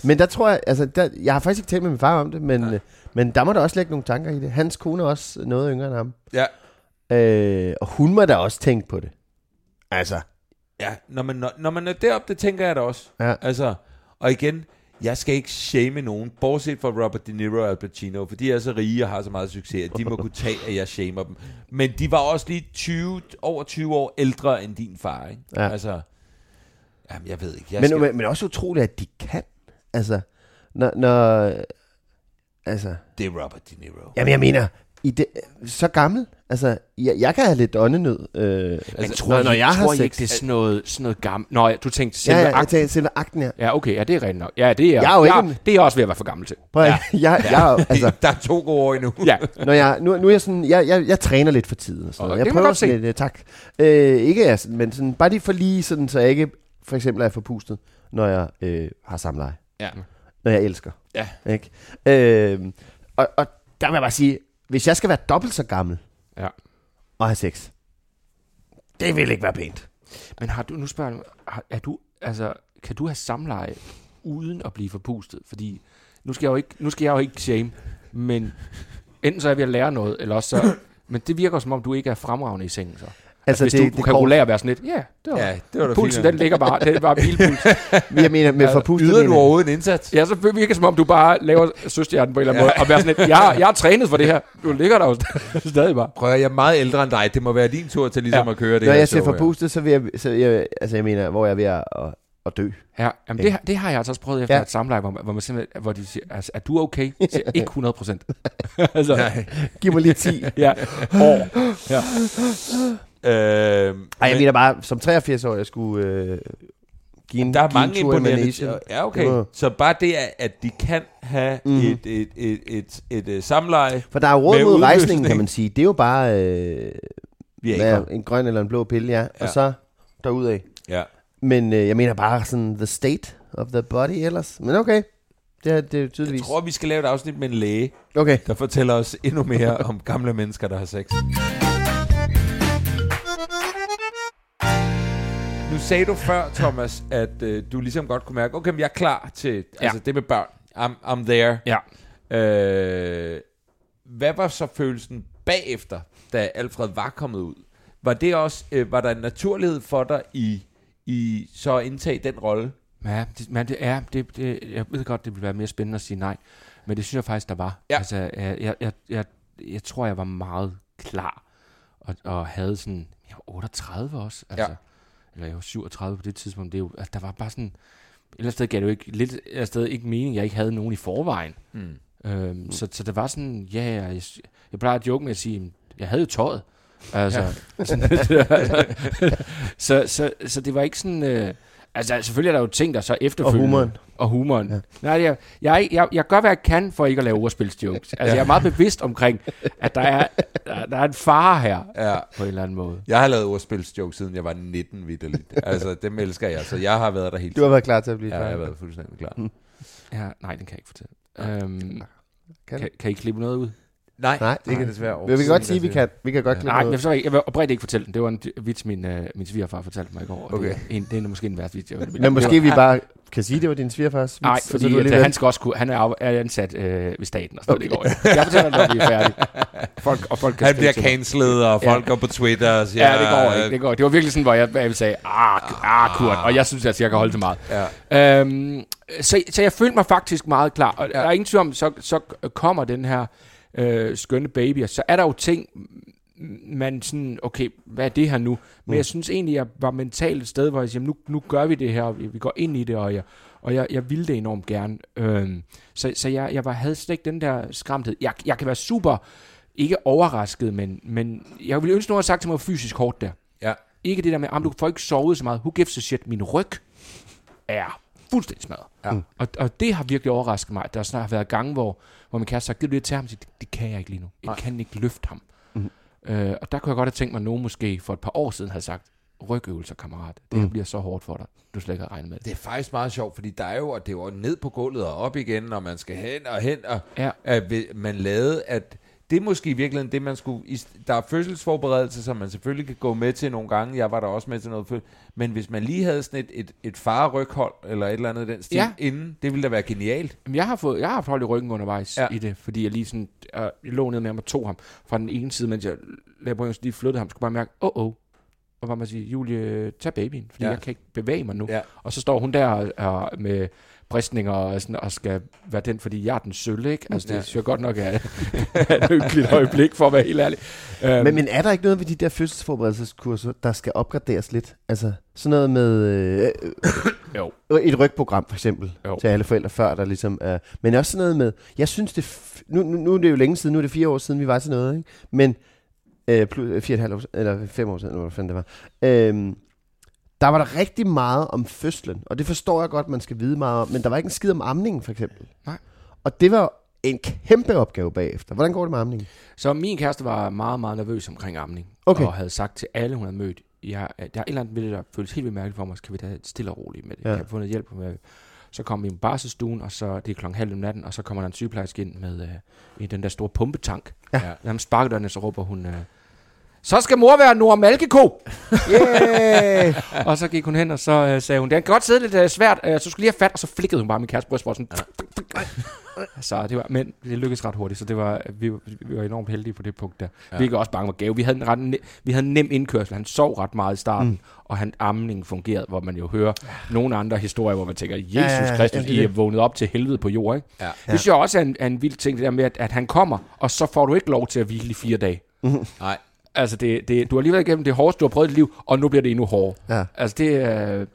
Men der tror jeg, altså, der, jeg har faktisk ikke talt med min far om det, men, ja. men der må der også lægge nogle tanker i det. Hans kone er også noget yngre end ham. Ja. Øh, og hun må da også tænke på det. Altså, Ja, når man, når, når man er deroppe, det tænker jeg da også. Ja. Altså, og igen, jeg skal ikke shame nogen, bortset fra Robert De Niro og Al Pacino, for de er så rige og har så meget succes, at de må kunne tage, at jeg shamer dem. Men de var også lige 20, over 20 år ældre end din far, ikke? Ja. Altså, jamen, jeg ved ikke. Jeg men, skal, men, men også utroligt, at de kan. Altså, når, når altså, det er Robert De Niro. jamen jeg mener, i det, så gammel, altså, jeg, jeg kan have lidt åndenød, øh, Men altså, tror, når, når jeg tror har sex. ikke, det er sådan noget, sådan noget gammelt? Nå, ja, du tænkte ja, selve ja, ja, jeg tænker selve akten her. Ja, okay, ja, det er rigtigt nok. Ja, det er, Jeg er jo ikke jeg, en- det er jeg også ved at være for gammel til. Prøv, ja. jeg, jeg, jo- altså, der er to gode år endnu. Ja, når jeg, nu, nu er jeg sådan, jeg, jeg, jeg træner lidt for tiden. Og sådan Og noget. det Jeg prøver godt sådan se. lidt, uh, tak. Øh, ikke jeg, sådan, men sådan, bare lige for lige sådan, så jeg ikke for eksempel er forpustet, når jeg øh, har samleje. Ja. Når jeg elsker. Ja. Ikke? Øh, og, og der vil jeg bare sige, hvis jeg skal være dobbelt så gammel Ja. og have sex, det vil ikke være pænt. men har du, nu spørger jeg, har, er du, altså, kan du have samleje uden at blive forpustet? Fordi nu skal jeg jo ikke, nu skal jeg jo ikke shame, men enten så er jeg ved at lære noget, eller også så, men det virker som om, du ikke er fremragende i sengen så. Altså, Hvis det, du, det du kan går- regulere at være sådan lidt, ja, det var, Ja, det var pulsen fint. den ligger bare, det er bare bilpuls. Jeg mener, med forpustet Yder du overhovedet en indsats? Ja, så virker det som om, du bare laver søstjernen på en eller anden måde, og være sådan lidt, jeg, har- jeg har trænet for det her. Du ligger der jo stadig bare. Prøv at, jeg er meget ældre end dig. Det må være din tur til ligesom Ja. at køre det Når her jeg her. forpustet, så vil jeg, så jeg, altså jeg mener, hvor jeg er ved at, at, dø. Ja, jamen det, har- det har jeg altså også prøvet efter Ja. ja. et samleje, hvor, man, hvor, man simpelthen, hvor de siger, altså, er du okay? Jeg siger, ikke 100 procent. altså, Nej. Giv mig lige 10. ja. År. Ja. Øh, Ej, jeg men- mener bare, som 83 år, jeg skulle øh, give en, Der er mange imponerende... Ja, okay. Var- Så bare det, at de kan have mm. et, et, et, et, et, et samleje, For der er jo råd mod rejsningen, kan man sige. Det er jo bare øh, er hvad, en grøn eller en blå pille, ja. Ja. Og så derudad. Ja. Men øh, jeg mener bare sådan the state of the body ellers. Men okay, det er, det er Jeg tydeligvis. tror, vi skal lave et afsnit med en læge, Okay. der fortæller os endnu mere om gamle mennesker, der har sex. Sagde du før, Thomas, at øh, du ligesom godt kunne mærke, okay, men jeg er klar til Ja. altså det med børn. I'm, I'm there. ja. Øh, hvad var så følelsen bagefter, da Alfred var kommet ud? Var det også, øh, var der en naturlighed for dig i, i så at indtage den rolle? Ja, det, men det er, det, det, jeg ved godt, det ville være mere spændende at sige nej, men det synes jeg faktisk, der var. Ja. Altså, jeg, jeg, jeg, jeg, jeg tror, jeg var meget klar, og, og havde sådan, jeg var 38 også, altså, Ja. Eller jeg var 37 på det tidspunkt, det er jo, altså, der var bare sådan, et eller andet sted gav det jo ikke, lidt et eller andet sted ikke mening, jeg ikke havde nogen i forvejen. Mm. Øhm, mm. så, så det var sådan, ja, jeg, jeg plejer at joke med at sige, jeg havde jo tøjet. Altså, ja. så, så, så det var ikke sådan... Øh, altså, selvfølgelig er der jo ting, der så efterfølgende... Og humoren. Og humoren. Ja. Nej, jeg, jeg, jeg, jeg gør, hvad jeg kan for ikke at lave ordspilsjokes. Altså, jeg er meget bevidst omkring, at der er, der, der er en fare her, Ja. på en eller anden måde. Jeg har lavet ordspilsjokes, siden jeg var 19 vidderligt. altså, dem elsker jeg, så jeg har været der helt Du har været klar til at blive Ja, jeg har været fuldstændig klar. Ja, nej, den kan jeg ikke fortælle. Øhm, Kan kan, kan I klippe noget ud? Nej, Nej. det kan desværre Men vi kan godt sige, at vi kan, vi kan godt klippe Nej, noget. jeg, forstår ikke. jeg vil oprigtigt ikke fortælle den. Det var en vits, min, øh, min svigerfar fortalte mig i går. Okay. Det, er en, det er måske en værste vits. Jeg Men måske vi bare kan sige, det var din svigerfars Nej, vits, fordi at, alligevel- han skal også kunne, han er, er ansat øh, ved staten og sådan okay. noget. Det går. Jeg fortæller, når vi er færdige. Folk, og folk kan Han bliver cancelet, og folk Ja. går på Twitter og siger... Ja, det går ikke. Det, går. det var virkelig sådan, hvor jeg, jeg ville sige, ah, ah, Kurt. Og jeg synes, at jeg kan holde til meget. Ja. Øhm, Så, så jeg følte mig faktisk meget klar. Og der er ingen tvivl om, så, så kommer den her øh, skønne baby, og så er der jo ting, man sådan, okay, hvad er det her nu? Men mm. jeg synes egentlig, jeg var mentalt et sted, hvor jeg siger, nu, nu gør vi det her, og vi, vi går ind i det, og jeg, og jeg, jeg ville det enormt gerne. Øhm, så så jeg, jeg var, havde slet ikke den der skræmthed. Jeg, jeg kan være super, ikke overrasket, men, men jeg ville ønske, nogen havde sagt til mig fysisk hårdt der. Ja. Ikke det der med, at du får ikke sovet så meget. Who gives a shit? Min ryg er fuldstændig smadret. Ja. Og, og det har virkelig overrasket mig. Der snart har været gange, hvor, hvor min kæreste har sagt, giv det til ham, og siger, det, det kan jeg ikke lige nu. Jeg Nej. kan ikke løfte ham. Mm. Øh, og der kunne jeg godt have tænkt mig, at nogen måske for et par år siden havde sagt, rygøvelser, kammerat. Det mm. bliver så hårdt for dig. Du slet ikke havde regnet med det. Det er faktisk meget sjovt, fordi der er jo, og det er jo ned på gulvet og op igen, og man skal hen og hen, og Ja. at man lavede, at det er måske i virkeligheden det, man skulle... Der er fødselsforberedelse, som man selvfølgelig kan gå med til nogle gange. Jeg var der også med til noget. Men hvis man lige havde sådan et, et, et fareryghold, eller et eller andet den stil, Ja. inden, det ville da være genialt. Jamen, jeg har fået, jeg har haft hold i ryggen undervejs Ja. i det, fordi jeg lige sådan, øh, jeg lå ned med ham og tog ham fra den ene side, mens jeg lavede på, lige flyttede ham, skulle bare mærke, åh, oh, oh. Og bare man sige, Julie, tag babyen, fordi Ja. jeg kan ikke bevæge mig nu. Ja. Og så står hun der og, og med bristninger og, sådan, og skal være den, fordi jeg er den sølle, ikke? Altså, det Ja. synes jeg godt nok er, er et hyggeligt øjeblik, for at være helt ærlig. Um, Men, men er der ikke noget ved de der fødselsforberedelseskurser, der skal opgraderes lidt? Altså sådan noget med øh, Jo. øh, et rygprogram for eksempel Jo. til alle forældre før, der ligesom er... Men også sådan noget med... Jeg synes det... F- nu, nu, nu er det jo længe siden, nu er det fire år siden, vi var til noget, ikke? Men... Øh, plus, øh, fire og et halvt år, eller fem år siden, eller hvad fanden det var. Øhm, der var der rigtig meget om fødslen, og det forstår jeg godt, man skal vide meget om, men der var ikke en skid om amningen, for eksempel. Nej. Og det var en kæmpe opgave bagefter. Hvordan går det med amningen? Så min kæreste var meget, meget nervøs omkring amning. Okay. Og havde sagt til alle, hun havde mødt, jeg, der er et eller andet ved det, der føles helt vildt mærkeligt for mig, skal vi da stille og roligt med det. Ja. Ja. Jeg har fundet hjælp med så kom vi i barsestuen, og så det er klokken halv om natten, og så kommer der en sygeplejerske ind med øh, i den der store pumpetank. Ja. Når han sparker døren, så råber hun, øh, så skal mor være Nora Malkeko! Yeah! og så gik hun hen, og så øh, sagde hun, det kan godt sidde lidt øh, svært, øh, så skulle lige have fat, og så flikkede hun bare min kæreste bryst, sådan, så det var, men det lykkedes ret hurtigt, så det var, vi, var- vi var enormt heldige på det punkt der. Ja. Vi var også bange for gave. Vi havde en ret ne- vi havde en nem indkørsel. Han sov ret meget i starten, mm. og han amning fungerede, hvor man jo hører nogle andre historier, hvor man tænker, Jesus Ja, ja, ja, Kristus, ja, det er I er vågnet op til helvede på jord, ikke? Ja. Det synes jeg også er en, er en vild ting, det der med, at, at han kommer, og så får du ikke lov til at hvile i fire dage. Nej. Altså, det, det, du har lige været igennem det hårdeste, du har prøvet i dit liv, og nu bliver det endnu hårdere. Ja. Altså, det er...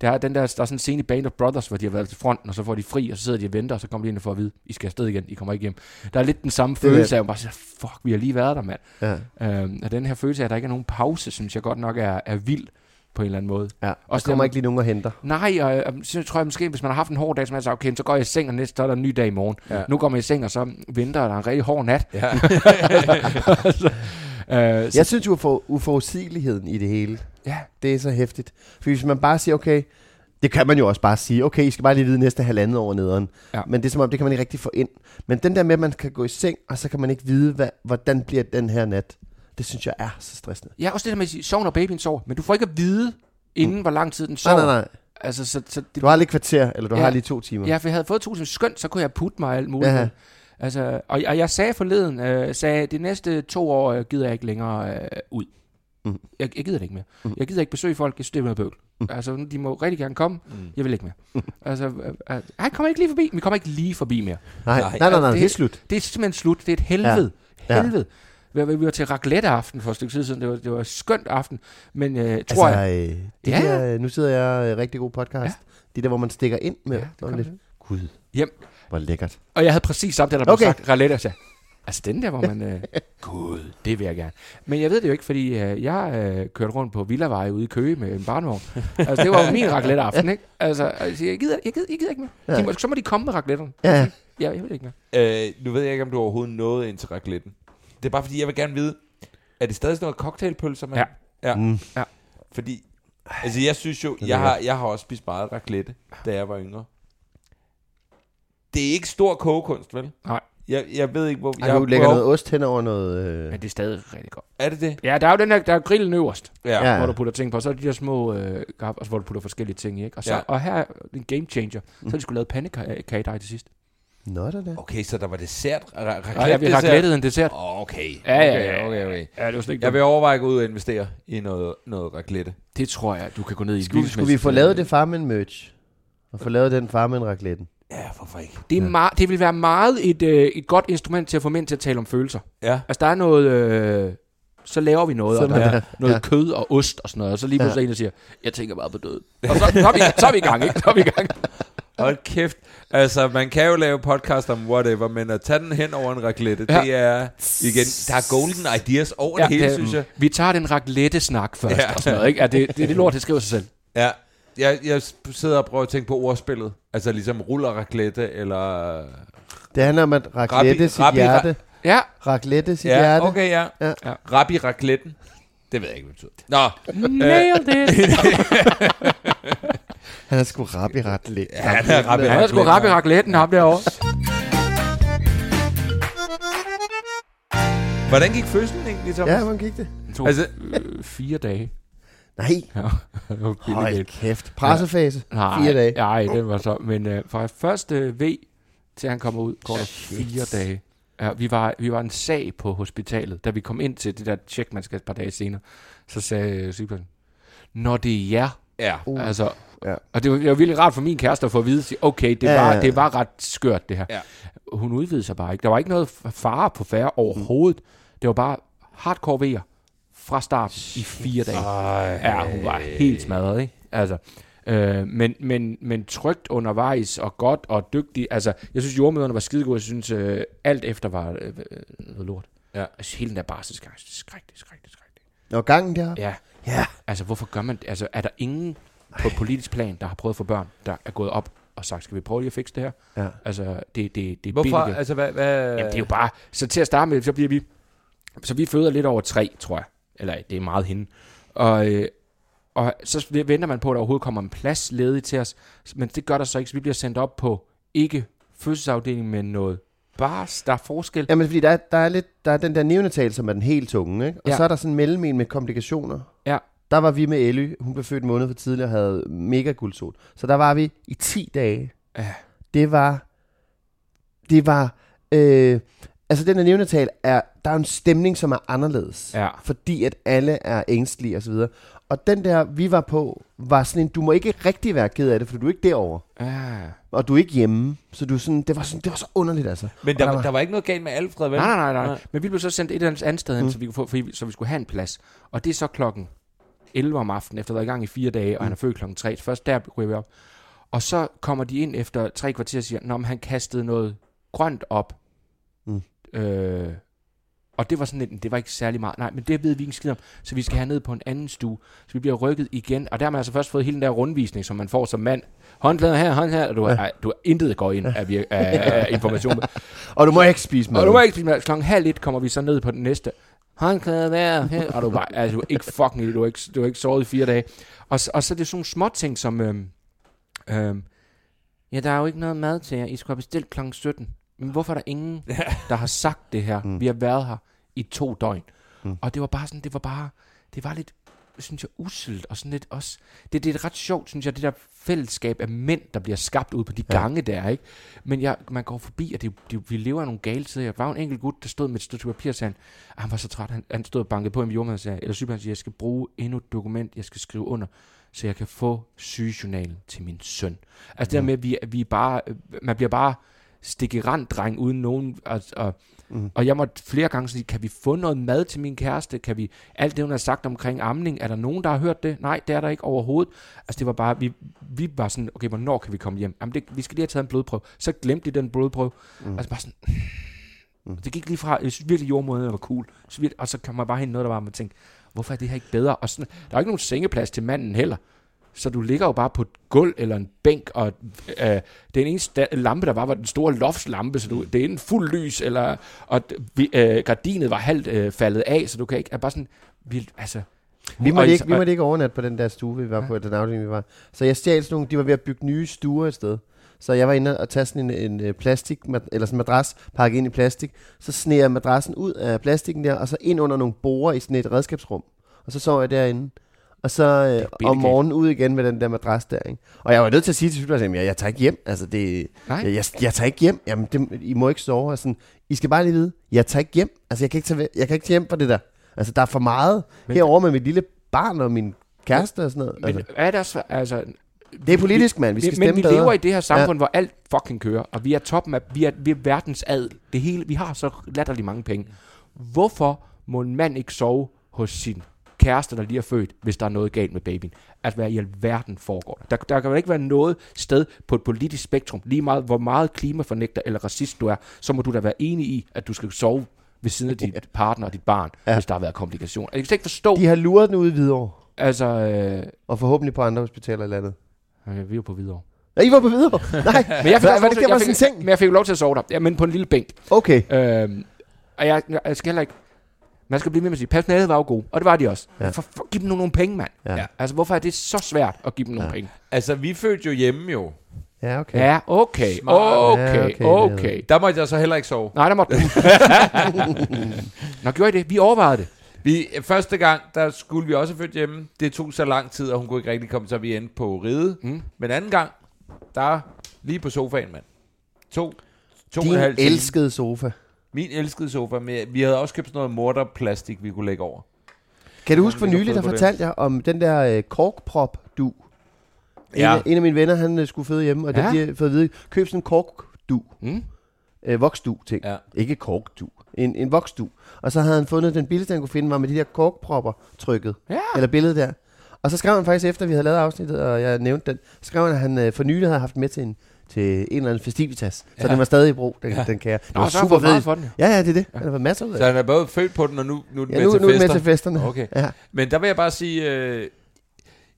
Der er, den der, der er sådan en scene i Band of Brothers, hvor de har været til fronten, og så får de fri, og så sidder de og venter, og så kommer de ind og får at vide, I skal afsted igen, I kommer ikke hjem. Der er lidt den samme følelse af, at man bare siger, fuck, vi har lige været der, mand. ja. Øhm, og den her følelse af, at der ikke er nogen pause, synes jeg godt nok er, er vild på en eller anden måde. ja. Der kommer ikke lige nogen og henter. Nej, og øh, så tror jeg måske, hvis man har haft en hård dag, så man siger, okay, så går jeg i seng, og næste så er der en ny dag i morgen. Ja. Nu går man i seng, og så venter der en rigtig hård nat. Ja. Øh, så, Jeg synes jo, for uforudsigeligheden i det hele, ja, det er så hæftigt. For hvis man bare siger, okay, det kan man jo også bare sige, okay, I skal bare lige vide næste halvandet år nederen. Ja. Men det er som om, det kan man ikke rigtig få ind. Men den der med, at man kan gå i seng, og så kan man ikke vide, hvad, hvordan bliver den her nat, det synes jeg er så stressende. ja, også det der med at sige, sov når babyen sover, men du får ikke at vide, inden mm. hvor lang tid den Nej, sover. nej, nej. Altså, så, så det, Du har lige et kvarter, eller du Ja. har lige to timer. Ja, for jeg havde fået to timer skønt, så kunne jeg putte mig alt muligt. Ja. Ja. Altså, og, og jeg sagde forleden, øh, sagde, de næste to år øh, gider jeg ikke længere øh, ud. Mm. Jeg, jeg gider det ikke mere. Mm. Jeg gider ikke besøge folk, jeg synes, det er noget bøvl. Mm. Altså, de må rigtig gerne komme, Mm. jeg vil ikke mere. Mm. Altså, øh, øh, ej, kommer ikke lige forbi. Vi kommer ikke lige forbi mere. Nej, Nej. nej, nej, nej, Det- det er slut. Det er simpelthen slut. Det er et helvede. Ja. Ja. Helvede. Vi, vi var til raclette aften for et stykke tid siden. Det var, det var et skønt aften. Men øh, tror Altså, jeg... øh, de Ja. der, nu sidder jeg øh, rigtig god podcast. Ja. De der, hvor man stikker ind med. Ja, det lidt. det. Gud, Hjem. hvor lækkert. Og jeg havde præcis sagt det, der blev Okay. sagt raclette. Og sagde, altså den der, hvor man... Øh, Gud, det vil jeg gerne. Men jeg ved det jo ikke, fordi øh, jeg øh, kørte rundt på Villavej ude i Køge med en barnevogn. altså det var jo min raclette aften, ikke? Altså, altså jeg, gider, jeg, gider, jeg gider ikke mere. Ja. De må, så må de komme med. Ja, ja. Ja, jeg ved det ikke mere. Øh, nu ved jeg ikke, om du overhovedet nåede ind til racletten. Det er bare fordi, jeg vil gerne vide, er det stadig sådan noget cocktailpølser, man? Ja. ja. Mm. Fordi, altså jeg synes jo, jeg har, jeg har også spist meget raclette, da jeg var yngre. Det er ikke stor kogekunst, vel? Nej. Jeg, jeg ved ikke, hvor... Ej, jeg du lægger prøvet- noget ost hen over noget... Øh... Men det er stadig rigtig godt. Er det det? Ja, der er jo den der, der er grillen øverst, Ja. Ja. ja. hvor du putter ting på. Så er de der små øh, altså, hvor du putter forskellige ting i, ikke? Og, så, Ja. ja. og her er en game changer. Så har de skulle lavet pandekagedej til sidst. Nå, da da. Okay, så der var dessert. Ra- raclette Nej, have glættet en dessert. Oh, okay. Ja, ja, okay, ja, okay, okay. Ja, det var slet ikke Jeg vil overveje at gå ud og investere i noget, noget raclette. Det tror jeg, du kan gå ned i. Skulle, skulle vi få lavet det farmen merch? Og få lavet den far med en racletten. Ja, hvorfor ikke? Det, er meget, det vil være meget et, øh, et godt instrument til at få mænd til at tale om følelser. Ja. Altså, der er noget... Øh, så laver vi noget, Så og der er noget ja. kød og ost og sådan noget, og så lige Ja. pludselig en, der siger, jeg tænker meget på død. Og så, så, er vi, så er vi i gang, ikke? Så er vi i gang. Hold kæft. Altså, man kan jo lave podcast om whatever, men at tage den hen over en raclette, Ja. det er igen, der er golden ideas over ja, det hele, det- synes jeg. Vi tager den raclette snak først, Ja. og sådan noget, ikke? Ja, det, det, det lort, det skriver sig selv. Ja. Jeg, jeg sidder og prøver at tænke på ordspillet. Altså ligesom ruller raclette, eller... Det handler om at raclette Rabbi- sit rabbi- hjerte. Ja, Raclette sit Ja, hjerte. okay, ja. Ja. ja. Rabbi racletten. Det ved jeg ikke, hvad det betyder. Nå, nailed it. Han er sgu rap i raclette. Ja, han er rap i Han er sgu rap i racletten, ham derovre. hvordan gik fødslen egentlig, Thomas? Ja, hvordan gik det? Det tog Altså- øh, fire dage. Nej, Ja, det hold kæft. Pressefase. Nej, Fire dage. Nej, den var så... Men øh, fra første V til han kommer ud, går der fire dage. Ja, vi var, vi var en sag på hospitalet, da vi kom ind til det der tjek, man skal et par dage senere. Så sagde sygeplejersken, når det er jer, Ja. Uh. altså, Ja. og det var, det var virkelig rart for min kæreste at få at vide, sige, okay, det, Ja, var, ja. det var ret skørt det her. Ja. Hun udvidede sig bare ikke. Der var ikke noget fare på færre overhovedet. Det var bare hardcore vejer fra start i fire dage. Ej. Ja, hun var helt smadret, ikke? Altså, øh, men, men, men trygt undervejs og godt og dygtig. Altså, jeg synes, jordmøderne var skide gode. Jeg synes, øh, alt efter var øh, øh, noget lort. Ja. Altså, hele den der barselsgang, det er skrækkeligt, skrækkeligt, skrækkeligt. Og gangen der. Ja. Ja. Altså, hvorfor gør man det? Altså, er der ingen på politisk plan, der har prøvet at få børn, der er gået op og sagt, skal vi prøve lige at fikse det her? Ja. Altså, det, det, det er Hvorfor? billigt. Altså, hvad... hvad Jamen, det er jo bare... Så til at starte med, så bliver vi... Så vi føder lidt over tre, tror jeg. Eller det er meget hende. Og, øh, og så venter man på, at der overhovedet kommer en plads ledig til os. Men det gør der så ikke, så vi bliver sendt op på ikke fødselsafdeling, men noget bars. Der er forskel. Jamen, fordi der er, der er lidt, der er den der neonatal, som er den helt tunge, ikke? Og Ja. så er der sådan en mellem en med komplikationer. Der var vi med Elly. Hun blev født en måned for tidligere og havde mega guldsol. Så der var vi i 10 dage. Ja. Det var... Det var... Øh, altså, den der neonatal er... Der er en stemning, som er anderledes. Ja. Fordi at alle er ængstlige og så videre. Og den der, vi var på, var sådan en... Du må ikke rigtig være ked af det, for du er ikke derovre. Ja. Og du er ikke hjemme. Så du sådan, det, var sådan, det var så underligt, altså. Men der, der var- der var ikke noget galt med Alfred, vel? Nej, nej, nej, nej. Men vi blev så sendt et eller andet sted hen, Mm. så, vi kunne få, vi- så vi skulle have en plads. Og det er så klokken 11 om aftenen, efter at have været i gang i fire dage, og han er født klokken 3. Først der ryger vi op. Og så kommer de ind efter tre kvarter og siger, Nå, men han kastede noget grønt op. Mm. Øh, og det var sådan lidt, det var ikke særlig meget. Nej, men det ved vi ikke en skid om, så vi skal have ned på en anden stue. Så vi bliver rykket igen, og der har man altså først fået hele den der rundvisning, som man får som mand. Håndklæder her, hånd her, og du, ja. du har intet går ind af, af, af information. Og du må ikke spise mad. Og du må ikke spise mad. Klokken halv et kommer vi så ned på den næste. Håndklæde der. her. Og du var altså, du er ikke fucking. Du har ikke, du har ikke sovet i fire dage. Og, og så er det sådan nogle små ting, som... Øhm, øhm, ja, der er jo ikke noget mad til jer. I skulle have bestilt klokken 17. Men hvorfor er der ingen, der har sagt det her? Mm. Vi har været her i to døgn. Mm. Og det var bare sådan, det var bare... Det var lidt synes jeg, uselt, og sådan lidt også... Det, det er ret sjovt, synes jeg, det der fællesskab af mænd, der bliver skabt ud på de Ja. gange der, ikke? Men jeg, man går forbi, og det, det, vi lever af nogle gale tider. Der var en enkelt gut, der stod med et stykke papir og sagde, at han var så træt. Han, han stod og bankede på en jordmand og sagde, eller sygeplejersken siger, jeg skal bruge endnu et dokument, jeg skal skrive under, så jeg kan få sygejournalen til min søn. Altså det der med, at vi, vi bare, man bliver bare stikkerand-dreng uden nogen, og, og, mm. og jeg måtte flere gange sige, kan vi få noget mad til min kæreste? Kan vi, alt det hun har sagt omkring amning, er der nogen, der har hørt det? Nej, det er der ikke overhovedet. Altså det var bare, vi, vi var sådan, okay, hvornår kan vi komme hjem? Jamen det, vi skal lige have taget en blodprøve. Så glemte de den blodprøve. Mm. Altså bare sådan, mm. det gik lige fra, jeg synes virkelig jordmåden var cool. Så virkelig, og så kom man bare hen noget, der var, man tænkte, hvorfor er det her ikke bedre? Og sådan, der er ikke nogen sengeplads til manden heller. Så du ligger jo bare på et gulv eller en bænk, og øh, den eneste lampe, der var, var den store loftslampe, så du, det er enten fuld lys, eller, og øh, gardinet var halvt øh, faldet af, så du kan ikke, er bare sådan, vi, altså... Vi måtte, ikke, vi måtte ikke overnatte på den der stue, vi var på, den afdeling, vi var. Så jeg stjal sådan nogle, de var ved at bygge nye stuer et sted. Så jeg var inde og tage sådan en, en øh, plastik, eller sådan en madras, pakket ind i plastik. Så sner jeg madrassen ud af plastikken der, og så ind under nogle borer i sådan et redskabsrum. Og så sov jeg derinde. Og så øh, om morgenen ud igen med den der madras der, ikke? Og jeg var nødt til at sige til sygeplejersken, jeg, jeg tager ikke hjem. Altså, det, Nej. jeg, jeg, jeg, tager ikke hjem. Jamen, det, I må ikke sove. Og sådan, I skal bare lige vide, jeg tager ikke hjem. Altså, jeg kan ikke tage, jeg kan ikke tage hjem for det der. Altså, der er for meget Men- herover med mit lille barn og min kæreste og sådan noget. Men Altså, er der så, altså, Det er politisk, mand. Vi skal men, stemme men vi bedre. lever i det her samfund, ja. hvor alt fucking kører, og vi er toppen af, vi er, vi er verdens ad. Det hele, vi har så latterligt mange penge. Hvorfor må en mand ikke sove hos sin kæreste, der lige er født, hvis der er noget galt med babyen? Altså, hvad i alverden foregår der? Der, der kan ikke være noget sted på et politisk spektrum, lige meget hvor meget klimafornægter eller racist du er, så må du da være enig i, at du skal sove ved siden af dit partner og dit barn, ja. hvis der har været komplikationer. Jeg kan ikke forstå, De har luret den ude i Hvidovre. altså... Øh, Og forhåbentlig på andre hospitaler i landet. øh, vi er på videre. Ja, I var på Hvidovre? Nej. Men jeg fik, lov var det der, var sådan en seng? Men jeg fik lov til at sove der. Ja, men på en lille bænk. Okay. Øhm, og jeg, jeg skal heller ikke... Man skal blive med med at sige, personalet var jo god, og det var de også. Ja. For, for, giv dem nogle, nogle penge, mand. Ja. Ja. Altså, hvorfor er det så svært at give dem nogle Ja. penge? Altså, vi fødte jo hjemme jo. Ja, okay. Ja, okay, okay, Ja, okay, okay. Der måtte jeg så heller ikke sove. Nej, der måtte du. Nå, gjorde I det? Vi overvejede det. Vi, første gang, der skulle vi også have født hjemme. Det tog så lang tid, og hun kunne ikke rigtig komme, så vi endte på ride. Mm. Men anden gang, der lige på sofaen, mand. To, to og Din en halv time. elskede sofa. Min elskede sofa. Med, vi havde også købt sådan noget morterplastik, vi kunne lægge over. Kan du huske for nylig, der fortalte jeg om den der øh, korkprop-du? Ja. En, af- en af mine venner, han øh, skulle føde hjemme, og ja. Der de har fået at vide, køb sådan en korkdu. Mm. Øh, voksdu ting. Ja. Ikke korkdu. En, en voksdu. Og så havde han fundet den billigste, han kunne finde, var med de der korkpropper trykket. Ja. Eller billedet der. Og så skrev han faktisk, efter vi havde lavet afsnittet, og jeg nævnte den, så skrev han, at han øh, for nylig havde haft med til en, til en eller anden festivitas. Så Ja. den var stadig i brug, den, Ja. den kære. Det Nå, var så super fedt. for den. Ja, ja, det er det. Han har fået masser ud af Så han er både født på den, og nu, nu er den Ja, med nu, til nu er fester. med til festerne. Okay. Ja. Men der vil jeg bare sige, øh,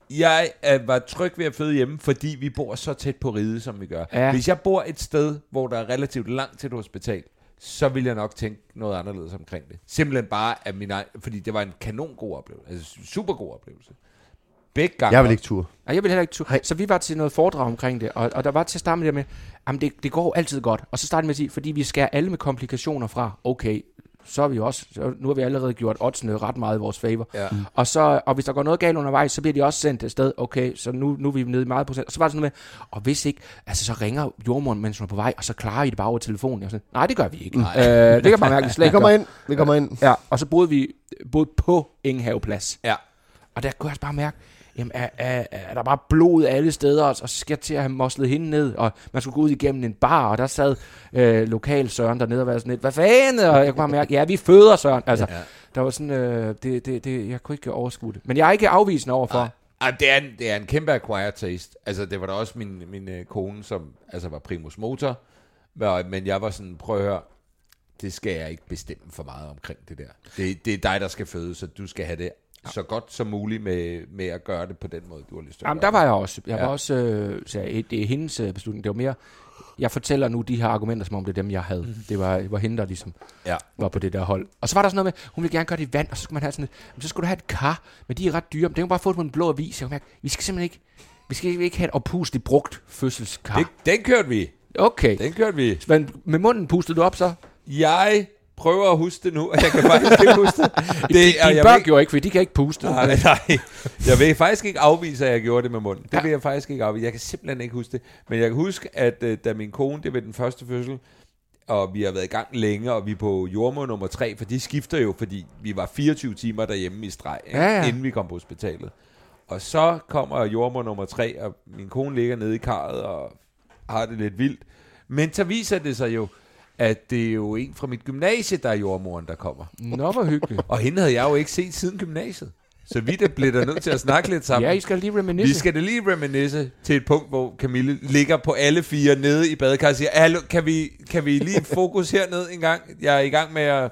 jeg er, var tryg ved at føde hjemme, fordi vi bor så tæt på ride, som vi gør. Ja. Hvis jeg bor et sted, hvor der er relativt langt til et hospital, så vil jeg nok tænke noget anderledes omkring det. Simpelthen bare af min egen, fordi det var en kanon god oplevelse. Altså super god oplevelse. Begge gange. Jeg vil ikke tur. Nej, jeg vil heller ikke tu- Nej. Så vi var til noget foredrag omkring det, og, og der var til at starte med det med, jamen det, det går jo altid godt. Og så startede med at sige, fordi vi skærer alle med komplikationer fra, okay, så er vi jo også, så nu har vi allerede gjort oddsene ret meget i vores favor. Ja. Og, så, og hvis der går noget galt undervejs, så bliver de også sendt et sted, okay, så nu, nu er vi nede i meget procent. Og så var det sådan noget med, og hvis ikke, altså så ringer jordmoren, mens hun er på vej, og så klarer I det bare over telefonen. Jeg var sådan, nej, det gør vi ikke. Øh, det kan man mærke, vi slet Vi kommer ind. Vi kommer ind. Ja, og så boede vi boede på Ingenhaveplads. Ja. Og der kunne jeg også bare mærke, jamen er, er, er der bare blod alle steder, og så skal jeg til at have moslet hende ned, og man skulle gå ud igennem en bar, og der sad øh, lokal Søren dernede og var sådan lidt, hvad fanden? Og jeg kunne bare mærke, ja, vi føder Søren. Altså, Ja. der var sådan, øh, det, det, det, jeg kunne ikke overskue det. Men jeg er ikke afvisende overfor. Nej. Ej, det, er en, det er en kæmpe acquired taste. Altså, det var da også min, min øh, kone, som altså var primus motor. Men jeg var sådan, prøv at høre, det skal jeg ikke bestemme for meget omkring det der. Det, det er dig, der skal føde, så du skal have det så godt som muligt med, med at gøre det på den måde, du har lyst til at Jamen, der var jeg også. Jeg Ja. var også, øh, så jeg, det er hendes øh, beslutning. Det var mere, jeg fortæller nu de her argumenter, som om det er dem, jeg havde. Mhm. Det var, var hende, der ligesom Ja. var på det der hold. Og så var der sådan noget med, hun ville gerne gøre det i vand, og så skulle man have sådan et, "Men så skulle du have et kar, men de er ret dyre. Men det kan man bare få det på en blå avis. Jeg mærke, vi skal simpelthen ikke, vi skal ikke have et opusligt brugt fødselskar. Det, den kørte vi. Okay. Den kørte vi. Men med munden pustede du op så? Jeg prøver at huske det nu, og jeg kan faktisk ikke huske det. det Dine og jeg børn ikke- gjorde ikke, for de kan ikke puste. Nej, nej. Jeg vil faktisk ikke afvise, at jeg gjorde det med munden. Det Ja. vil jeg faktisk ikke afvise. Jeg kan simpelthen ikke huske det. Men jeg kan huske, at øh, da min kone, det var den første fødsel, og vi har været i gang længe, og vi er på jordmor nummer tre, for de skifter jo, fordi vi var 24 timer derhjemme i streg? Ja, ja. inden vi kom på hospitalet. Og så kommer jordmor nummer tre, og min kone ligger nede i karret og har det lidt vildt. Men så viser det sig jo, at det er jo en fra mit gymnasie, der er jordmoren, der kommer. Nå, hvor hyggeligt. Og hende havde jeg jo ikke set siden gymnasiet. Så vi der blev der nødt til at snakke lidt sammen. Ja, I skal lige reminisce. vi skal da lige reminisce til et punkt, hvor Camille ligger på alle fire nede i badekarret og siger, Hallo, kan vi, kan vi lige fokus herned en gang? Jeg er i gang med at...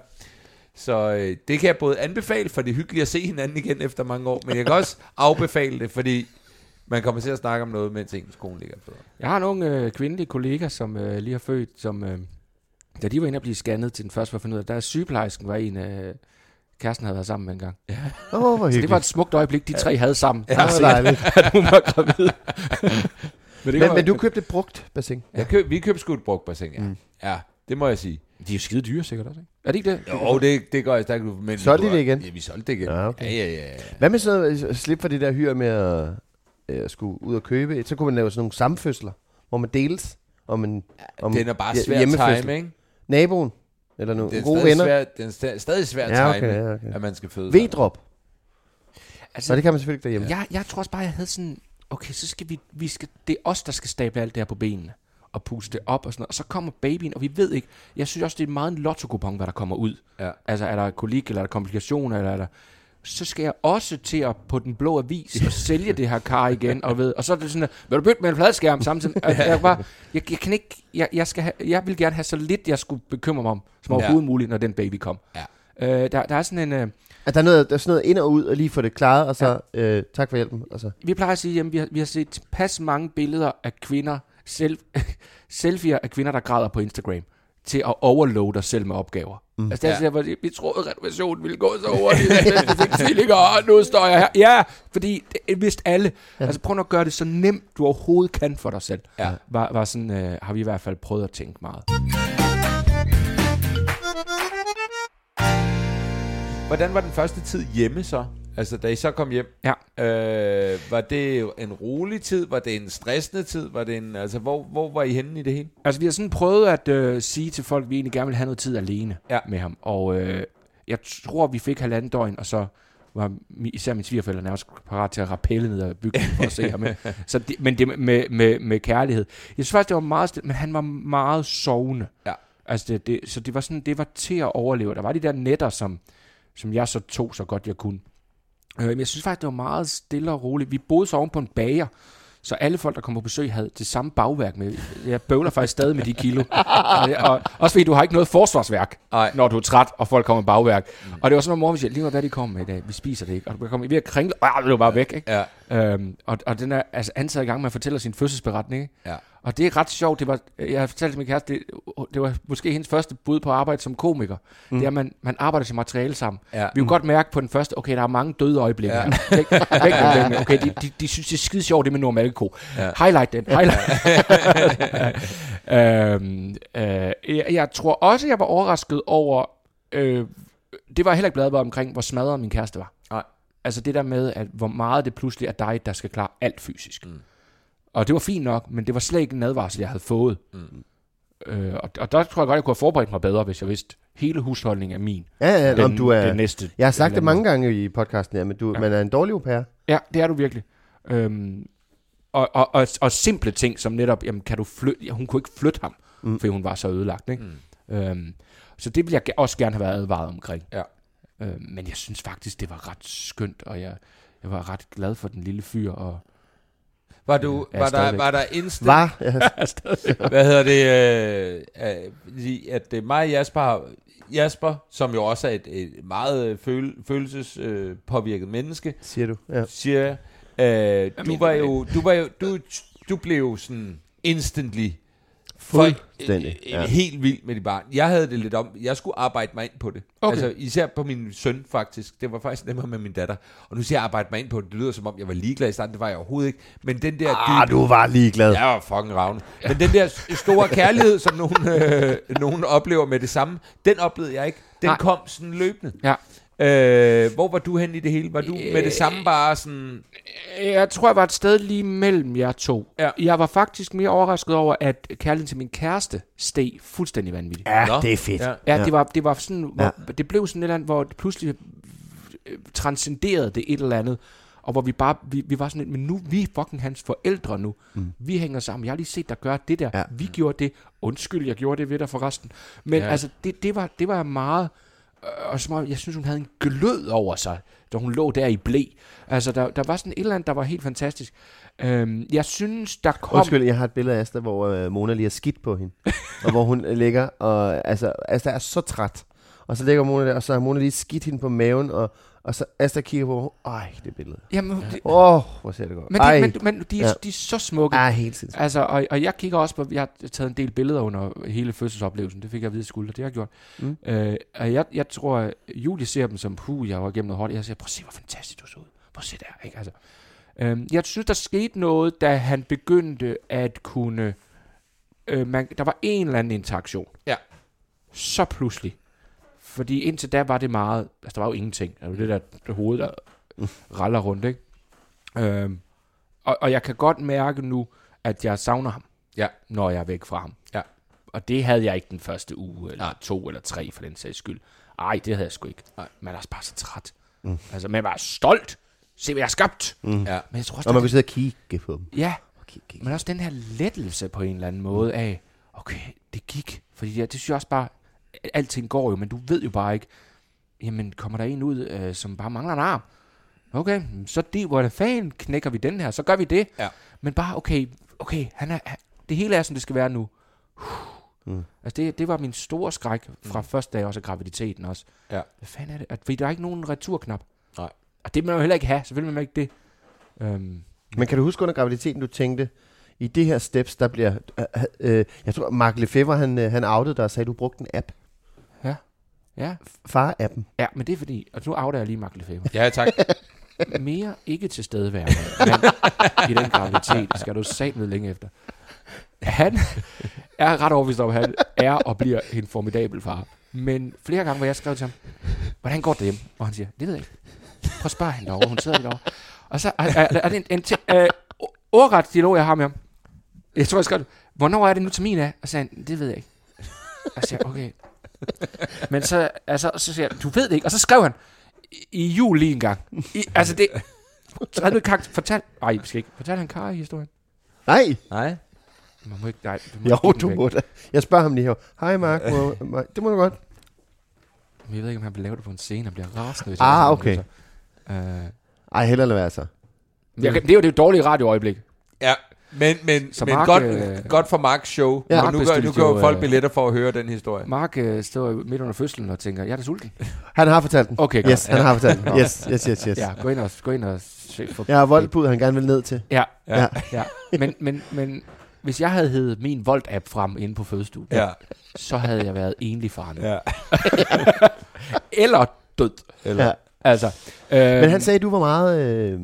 Så øh, det kan jeg både anbefale, for det er hyggeligt at se hinanden igen efter mange år, men jeg kan også afbefale det, fordi man kommer til at snakke om noget, mens ens kone ligger på. Jeg har nogle øh, kvindelige kollegaer, som øh, lige har født, som øh, da de var inde og blive scannet til den første, var fundet ud af, der er sygeplejersken var en, øh, kæresten havde været sammen med en gang. Åh, oh, hvor Så det var et smukt øjeblik, de tre havde sammen. Ja, hvor dejligt. at hun var gravid. men, det Men, var- men du købte et brugt bassin. Jeg køb, vi købte sgu et brugt bassin, ja. Mm. Ja, det må jeg sige. De er jo skide dyre sikkert også, ikke? Er det ikke det? Jo, det, det gør jeg stærkt. Men Solgte I det igen? Ja, vi solgte det igen. Ja, okay. Ja, ja, ja. ja. Hvad med sådan noget, slip for det der hyr med at øh, skulle ud og købe? Så kunne man lave sådan nogle samfødsler, hvor man deles om en om Den er bare svær at hjemmefødsel. time, ikke? Naboen. Eller nogle Det er gode stadig venner. Svært, den er sta- stadig svært at Ja, okay, ja, okay. at man skal føde. V-drop. Altså, Så det kan man selvfølgelig ikke derhjemme. jeg, jeg tror også bare, jeg havde sådan... okay, så skal vi, vi skal, det er os, der skal stable alt det her på benene og puste det op og sådan noget. Og så kommer babyen, og vi ved ikke, jeg synes også, det er meget en lotto hvad der kommer ud. Ja. Altså, er der kolik, eller er der komplikationer, eller er der så skal jeg også til at på den blå avis og sælge det her kar igen, og ved, og så er det sådan, at, vil du bytte med en fladskærm samtidig? Jeg, jeg, bare, jeg, jeg, kan ikke, jeg, jeg, skal have, jeg vil gerne have så lidt, jeg skulle bekymre mig om, som overhovedet ja. muligt, når den baby kom. Ja. Øh, der, der er sådan en... Øh, At der er, noget, der er sådan noget ind og ud, og lige få det klaret, og så ja. øh, tak for hjælpen. Og så. vi plejer at sige, at vi har, vi har set pas mange billeder af kvinder, selv, selfies af kvinder, der græder på Instagram til at overloade dig selv med opgaver. Mm. Altså, der ja. hvor vi troede, at renovationen ville gå så hurtigt. Fik tvillinger, og nu står jeg her. Ja, fordi det vidste alle. Ja. Altså, prøv at gøre det så nemt, du overhovedet kan for dig selv. Ja. Var, var sådan, øh, har vi i hvert fald prøvet at tænke meget. Hvordan var den første tid hjemme så? Altså, da I så kom hjem, ja. øh, var det en rolig tid? Var det en stressende tid? Var det en, altså, hvor, hvor var I henne i det hele? Altså, vi har sådan prøvet at øh, sige til folk, at vi egentlig gerne vil have noget tid alene ja. med ham. Og øh, jeg tror, vi fik halvanden døgn, og så var især min svigerforældre nærmest parat til at rappelle ned og bygge for at se ham. Så det, men det med, med, med kærlighed. Jeg synes faktisk, det var meget stille, men han var meget sovende. Ja. Altså det, det, så det var sådan, det var til at overleve. Der var de der netter, som, som jeg så tog så godt jeg kunne. Øh, men jeg synes faktisk, det var meget stille og roligt. Vi boede så oven på en bager, så alle folk, der kom på besøg, havde det samme bagværk med. Jeg bøvler faktisk stadig med de kilo. og, og, også fordi du har ikke noget forsvarsværk, Ej. når du er træt, og folk kommer med bagværk. Mm. Og det var sådan noget, mor siger, lige hvad de kommer med i dag. Vi spiser det ikke. Og du kommer ved at kringle, og det var bare væk. Ikke? Ja. Øhm, og, og den er altså ansat i gang med at fortælle sin fødselsberetning. Ikke? Ja. Og det er ret sjovt. Det var, jeg har fortalt til min kæreste, det, det var måske hendes første bud på arbejde som komiker. Mm. Det er, at man, man arbejder til materiale sammen. Ja. Vi kunne mm. godt mærke på den første, okay, der er mange døde øjeblikke. Ja. væk, væk med Okay, de, de, de, synes, det er skide sjovt, det med Norm Alko. Ja. Highlight den. Highlight. øhm, øh, jeg, jeg tror også, jeg var overrasket over, øh, det var jeg heller ikke glad omkring, hvor smadret min kæreste var. Nej. Altså det der med, at hvor meget det pludselig er dig, der skal klare alt fysisk. Mm. Og det var fint nok, men det var slet ikke en advarsel, jeg havde fået. Mm. Øh, og, og der tror jeg godt, jeg kunne have forberedt mig bedre, hvis jeg vidste, hele husholdningen er min. Ja, ja, den, du er, den næste. Jeg har sagt det mange gange i podcasten, ja, men du ja. man er en dårlig au pair. Ja, det er du virkelig. Øhm, og, og, og, og simple ting som netop, jamen kan du flytte, ja, hun kunne ikke flytte ham, mm. fordi hun var så ødelagt. Ikke? Mm. Øhm, så det ville jeg også gerne have været advaret omkring. Ja. Øhm, men jeg synes faktisk, det var ret skønt, og jeg, jeg var ret glad for den lille fyr, og var, du, ja, var, der, var der instant... Var? Ja. hvad hedder det? Øh, øh, at det mig og Jasper, Jasper, som jo også er et, et meget føl, følelsespåvirket øh, menneske, siger du, ja. siger, øh, du var jo, du var jo, du, du blev jo sådan instantly Fuldstændig. Øh, ja. Helt vildt med de barn. Jeg havde det lidt om, jeg skulle arbejde mig ind på det. Okay. Altså især på min søn faktisk. Det var faktisk nemmere med min datter. Og nu siger jeg arbejde mig ind på det. Det lyder som om, jeg var ligeglad i starten. Det var jeg overhovedet ikke. Men den der... Ah, dybe, du var ligeglad. Jeg var fucking ravne. Men den der store kærlighed, som nogen, øh, nogen oplever med det samme, den oplevede jeg ikke. Den Nej. kom sådan løbende. Ja. Øh, hvor var du hen i det hele? Var du øh, med det samme bare sådan... Jeg tror, jeg var et sted lige mellem jer to. Ja. Jeg var faktisk mere overrasket over, at kærligheden til min kæreste steg fuldstændig vanvittigt. Ja, Nå. det er fedt. Ja, ja, Det, var, det var sådan... Hvor, ja. Det blev sådan et eller andet, hvor det pludselig øh, transcenderede det et eller andet og hvor vi bare, vi, vi var sådan lidt, men nu, vi er fucking hans forældre nu. Mm. Vi hænger sammen. Jeg har lige set dig gøre det der. Ja. Vi gjorde det. Undskyld, jeg gjorde det ved dig forresten. Men ja. altså, det, det, var, det var meget Øh, og som jeg synes, hun havde en glød over sig, da hun lå der i blæ. Altså, der, der var sådan et eller andet, der var helt fantastisk. Øhm, jeg synes, der kom... Undskyld, jeg har et billede af Asta, hvor øh, Mona lige har skidt på hende. og hvor hun ligger, og altså, Asta er så træt. Og så ligger Mona der, og så har Mona lige skidt hende på maven, og og så Asta kigger på, ej, det billede. Jamen, Åh, det, oh, hvor ser det godt. Men, de, men, men de, er, ja. de er så smukke. Ja, helt sindssygt. Altså, og, og jeg kigger også på, jeg har taget en del billeder under hele fødselsoplevelsen. Det fik jeg at vide skulder, det har jeg gjort. Mm. Øh, og jeg, jeg tror, at Julie ser dem som, puh, jeg var igennem noget hårdt. Jeg siger, prøv at se, hvor fantastisk du så ud. Prøv at se der, ikke? Altså, øh, jeg synes, der skete noget, da han begyndte at kunne... Øh, man, der var en eller anden interaktion. Ja. Så pludselig fordi indtil da var det meget, altså der var jo ingenting. Det var det der det hoved, der raller rundt, ikke? Øhm, og, og jeg kan godt mærke nu, at jeg savner ham, ja. når jeg er væk fra ham. Ja. Og det havde jeg ikke den første uge, eller Nej. to eller tre for den sags skyld. Ej, det havde jeg sgu ikke. Nej. Man er bare så træt. Mm. Altså, man var stolt. se hvad jeg har skabt. Mm. Ja. Men jeg tror også, Og man kan sidde og kigge på dem. ja, Kig, kig. men også den her lettelse på en eller anden måde af, okay, det gik. Fordi ja, det synes jeg også bare, alting går jo, men du ved jo bare ikke, jamen kommer der en ud, øh, som bare mangler en arm? Okay, så det, hvordan fanden knækker vi den her? Så gør vi det. Ja. Men bare, okay, okay, han er, han- det hele er, som det skal være nu. Mm. Altså det, det var min store skræk fra mm. første dag også af graviditeten også. Ja. Hvad fanden er det? At, fordi der er ikke nogen returknap. Nej. Og det må man jo heller ikke have. Selvfølgelig man ikke det. Øhm, Men kan du huske under graviditeten, du tænkte, i det her steps, der bliver... Øh, øh, jeg tror, Mark Lefebvre, han, øh, han outede dig og sagde, at du brugte en app. Ja. Far-appen. ja, men det er fordi, og nu afdager jeg lige Mark Lefebvre. Ja, tak. mere ikke til stedværende i den graviditet, skal du sat med længe efter. Han er ret overbevist om, at han er og bliver en formidabel far. Men flere gange, hvor jeg skrev til ham, hvordan går det hjem? Og han siger, det ved jeg ikke. Prøv at spørge hende derovre, hun sidder lige derovre. Og så er, er, er det en, en ti- øh, ordret dialog, jeg har med ham. Jeg tror, jeg skrev, hvornår er det nu termin af? Og så sagde han, det ved jeg ikke. Og så siger okay. Men så, altså, så siger jeg, du ved det ikke. Og så skrev han, i, i jul lige en gang. I, altså det... Så havde du ikke fortalt... Nej, vi skal ikke. Fortæl han Kari historien. Nej! Nej. Man må ikke... Nej, du må Jo, ikke du må da. Jeg spørger ham lige her. Hej Mark, må, må, det må du godt. Men jeg ved ikke, om han vil lave det på en scene og bliver rasende. hvis Ah, okay. siger det, så. Øh, Ej, heller lade være så. jeg, det er jo det dårlige radioøjeblik. Ja, men, men, Så men Mark, godt, øh, godt for Marks show. Ja. Ja, Mark nu, gør, nu jo, folk øh, billetter for at høre den historie. Mark øh, står midt under fødslen og tænker, jeg er da sulten. Han har fortalt den. Okay, godt. Yes, han har fortalt den. Yes, yes, yes, yes. Ja, gå ind og, gå ind og se for... Jeg har voldbud, han gerne vil ned til. Ja, Ja. ja. Men, men, men hvis jeg havde heddet min Volt-app frem inde på fødestudiet, Ja, så havde jeg været enlig far nu. ja. Eller død. Eller, Ja. Altså, øh, Men han sagde, at du var meget... Øh,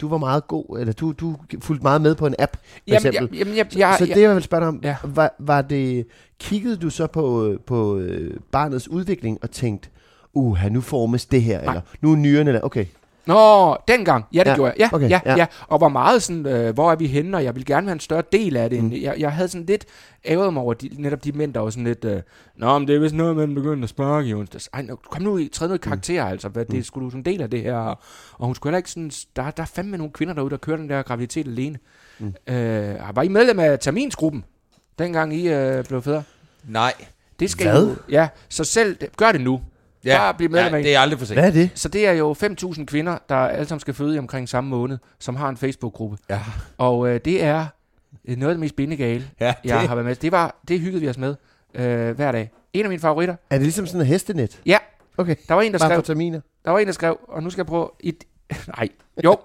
du var meget god, eller du, du fulgte meget med på en app, for jamen, eksempel. jeg, jamen, jeg, jeg, så det, jeg vil spørge dig om, Ja. var, var det, kiggede du så på, på øh, barnets udvikling og tænkte, uh, nu formes det her, Nej. eller nu er nyrerne der, okay. Nå, dengang. Ja, det Ja, gjorde jeg. Ja, okay, ja, ja. ja. Og var meget sådan, øh, hvor er vi henne, og jeg vil gerne være en større del af det. Mm. Jeg, jeg havde sådan lidt ævet mig over de, netop de mænd, der var sådan lidt, øh, Nå, men det er vist noget, man begynder at sparke i onsdags. Ej, kom nu i, træd nu i karakter, mm. altså. Hvad, det skulle du sådan en del af det her. Og hun skulle heller ikke sådan, der, der er fandme nogle kvinder derude, der kører den der graviditet alene. Mm. Øh, var I medlem af terminsgruppen, dengang I øh, blev fædre? Nej. Det skal Hvad? I ja, så selv, gør det nu. Ja, Bare bliv medlem ja, af- det er aldrig for sent. Hvad er det? Så det er jo 5.000 kvinder, der alle sammen skal føde i omkring samme måned, som har en Facebook-gruppe. Ja. Og øh, det er øh, noget af det mest bindegale, Ja, jeg det, har været med. Det, var, det hyggede vi os med øh, hver dag. En af mine favoritter. Er det ligesom sådan en hestenet? Ja, Okay, der var en, der bare for skrev, terminer. der var en, der skrev, og nu skal jeg prøve... Et, nej, jo,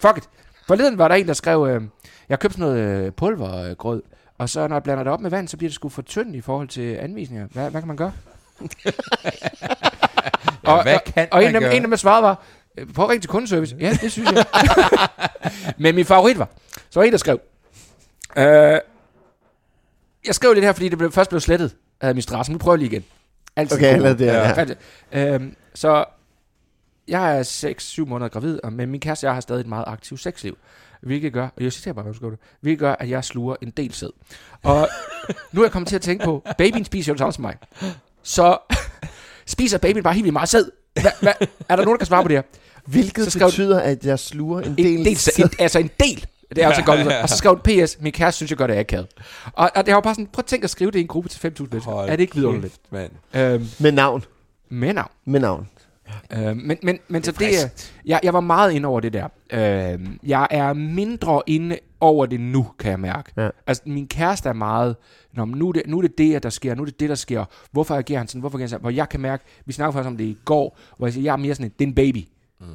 fuck it. Forleden var der en, der skrev, øh, jeg købte sådan noget øh, pulvergrød, og så når jeg blander det op med vand, så bliver det sgu for tyndt i forhold til anvisninger. Hvad, hvad kan man gøre? ja, hvad kan og en man af, gøre? en af dem svarede var, øh, prøv at ringe til kundeservice. Ja, det synes jeg. Men min favorit var, så var en, der skrev, øh, jeg skrev lidt her, fordi det blev, først blev slettet af administrationen. Nu prøver jeg lige igen. Altid Okay, eller det, ja. Fandt jeg. Øhm, så jeg er 6-7 måneder gravid, og men min kæreste og jeg har stadig et meget aktivt sexliv. Hvilket gør, og jeg citerer bare, hvad du skriver det, hvilket gør, at jeg sluger en del sæd. Og nu er jeg kommet til at tænke på, babyen spiser jo det samme som mig. Så spiser babyen bare helt vildt meget sæd. Hva, hva, er der nogen, der kan svare på det her? Hvilket Så skrev- betyder, at jeg sluger en del... En del, sæd, en, altså en del. Det er altså godt. ud. Og så skrev den PS, min kæreste synes, jeg gør det akavet. Og, og det var bare sådan, prøv at tænke at skrive det i en gruppe til 5.000 mennesker. Hold Er det ikke vidunderligt? mand. Øhm, Med navn. med navn. Med navn. Øh, men, men, men så det er, jeg, jeg var meget inde over det der. Øh, jeg er mindre inde over det nu, kan jeg mærke. Ja. Altså, min kæreste er meget, Nå, men nu, er det, nu er det det, der sker, nu er det det, der sker. Hvorfor agerer han sådan? Hvorfor agerer han sådan? Hvor jeg kan mærke, vi snakkede faktisk om det i går, hvor jeg siger, jeg er mere sådan, en, det er en baby.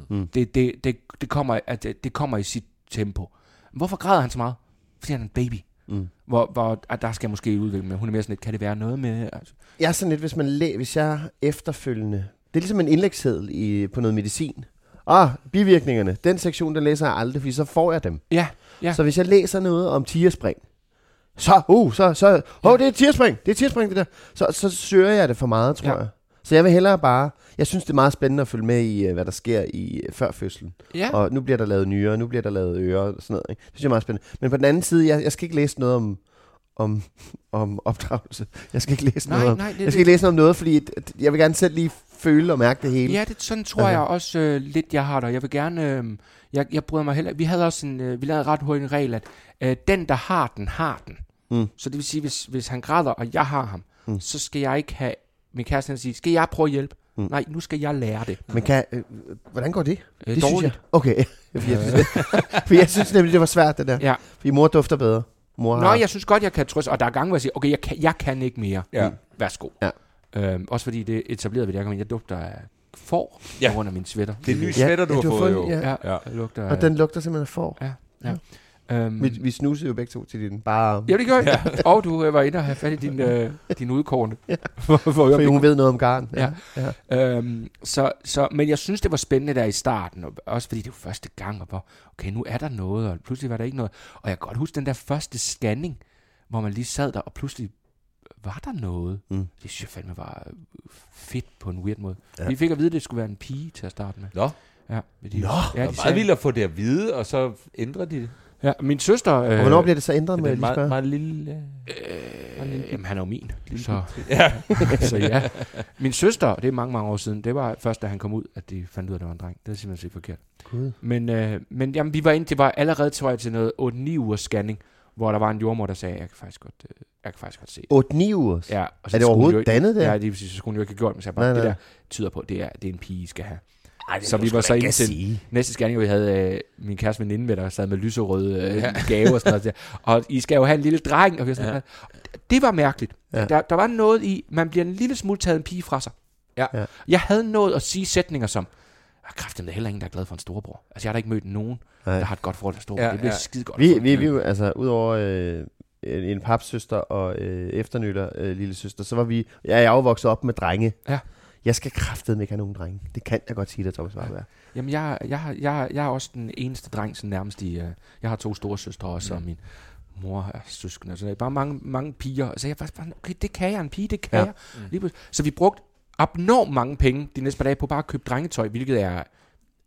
Mm. Det, det, det, det, kommer, at det, det kommer i sit tempo. Hvorfor græder han så meget? Fordi han er en baby. Mm. Hvor, hvor at der skal måske udvikle med. Hun er mere sådan lidt, kan det være noget med... Altså, Jeg er sådan lidt, hvis man læ- hvis jeg efterfølgende... Det er ligesom en indlægsseddel i, på noget medicin. Ah, bivirkningerne. Den sektion, der læser jeg aldrig, fordi så får jeg dem. ja, ja. Så hvis jeg læser noget om tierspring, så, uh, så, så, oh, det er tierspring, det er tierspring, det der. Så, så søger jeg det for meget, tror Ja. jeg. Så jeg vil hellere bare, jeg synes det er meget spændende at følge med i, øh, hvad der sker i øh, før fødslen. ja. Og nu bliver der lavet nyere, nu bliver der lavet ører og sådan noget. Ikke? Det synes jeg er meget spændende. Men på den anden side, jeg, jeg skal ikke læse noget om, om, om opdragelse. Jeg skal ikke læse Nej, noget om, nej, det- jeg skal ikke læse noget om noget, fordi jeg vil gerne selv lige føle og mærke det hele. Ja, det, sådan tror Altså. jeg også øh, lidt, jeg har det. Jeg vil gerne... Øh, jeg, jeg bryder mig heller... Vi havde også en... Øh, vi lavede ret hurtigt en regel, at øh, den, der har den, har den. Mm. Så det vil sige, hvis, hvis han græder, og jeg har ham, Mm. så skal jeg ikke have... Min kæreste han siger, skal jeg prøve at hjælpe? Mm. Nej, nu skal jeg lære det. Men kan, øh, hvordan går det? Øh, det synes dårligt. jeg. Okay, fordi jeg, synes, for jeg synes nemlig, det var svært, det der. Ja. Fordi mor dufter bedre. Mor Nå, har, jeg synes godt, jeg kan trøste. Og der er gange, hvor jeg siger, okay, jeg kan, jeg kan ikke mere. Ja. Værsgo. Ja. Øhm, også fordi det etablerede vi, der jeg, jeg dugter af får Ja. ja. på grund af min sweater. Det er en ny Ja, sweater, du ja, har du har fået, jo. ja. Ja, Ja. jeg lugter og den lugter simpelthen af får. Ja, ja. Øhm, Vi, vi snusede jo begge to til din bare Ja, det gør jeg. Ja. Og du øh, var inde og have fat i din, øh, din udkårne. ja. for, for For hun ved noget om garn. Ja. ja. Øhm, så, så, men jeg synes, det var spændende der i starten, og også fordi det var første gang, og hvor, okay, nu er der noget, og pludselig var der ikke noget. Og jeg kan godt huske den der første scanning, hvor man lige sad der, og pludselig var der noget. Mm. Det synes jeg fandme var øh, fedt på en weird måde. Ja. Vi fik at vide, at det skulle være en pige til at starte med. Nå, Ja, men de, Nå, ja, de er meget vildt at få det at vide, og så ændrer de det. Ja, min søster... Øh, Og hvornår bliver det så ændret, med det er lige meget, spørge? meget lille... Øh, jamen, han er jo min. Så, Ja. så ja. Min søster, det er mange, mange år siden, det var først, da han kom ud, at de fandt ud af, at det var en dreng. Det er simpelthen set forkert. Gud. Men, øh, men jamen, vi var inde, det var allerede, tror jeg, til noget 8-9 ugers scanning, hvor der var en jordmor, der sagde, jeg kan faktisk godt, øh, jeg kan faktisk godt se det. 8-9 uger? Ja, og Er det overhovedet jo dannet der? Ja, det er præcis, så skulle hun jo ikke have gjort, men så bare, Nej, det nej. der tyder på, det er, det er en pige, I skal have. Ej, det Så vi var så inde til-. Næste scanning, vi havde øh, min kæreste veninde med, der sad med lyserøde øh, gave og sådan noget. Der. Og I skal jo have en lille dreng. Og vi sådan, Ja. ja. Det var mærkeligt. Ja. Ja. Der, der var noget i, man bliver en lille smule taget en pige fra sig. Ja. Ja. Jeg havde nået at sige sætninger som, jeg kræfter der er heller ingen, der er glad for en storebror. Altså, jeg har da ikke mødt nogen, Nej. der har et godt forhold til storebror. Ja, det bliver ja. skide godt. Vi, vi, vi, altså, udover øh, en, en papsøster og øh, efternytter øh, lille søster, så var vi, ja, jeg er jo vokset op med drenge. Ja. Jeg skal kraftedeme ikke have nogen drenge. Det kan jeg godt sige dig, Thomas Warberg. Jamen, jeg, jeg, har- jeg, jeg er også den eneste dreng, sådan nærmest i... Uh, jeg har to store søstre også, mm. og min mor er søskende. og sådan noget. Bare mange, mange piger. Så jeg var bare, okay, det kan jeg, en pige, det kan Ja. jeg. Lige pludselig. så vi brugte abnormt mange penge de næste par dage på bare at købe drengetøj, hvilket er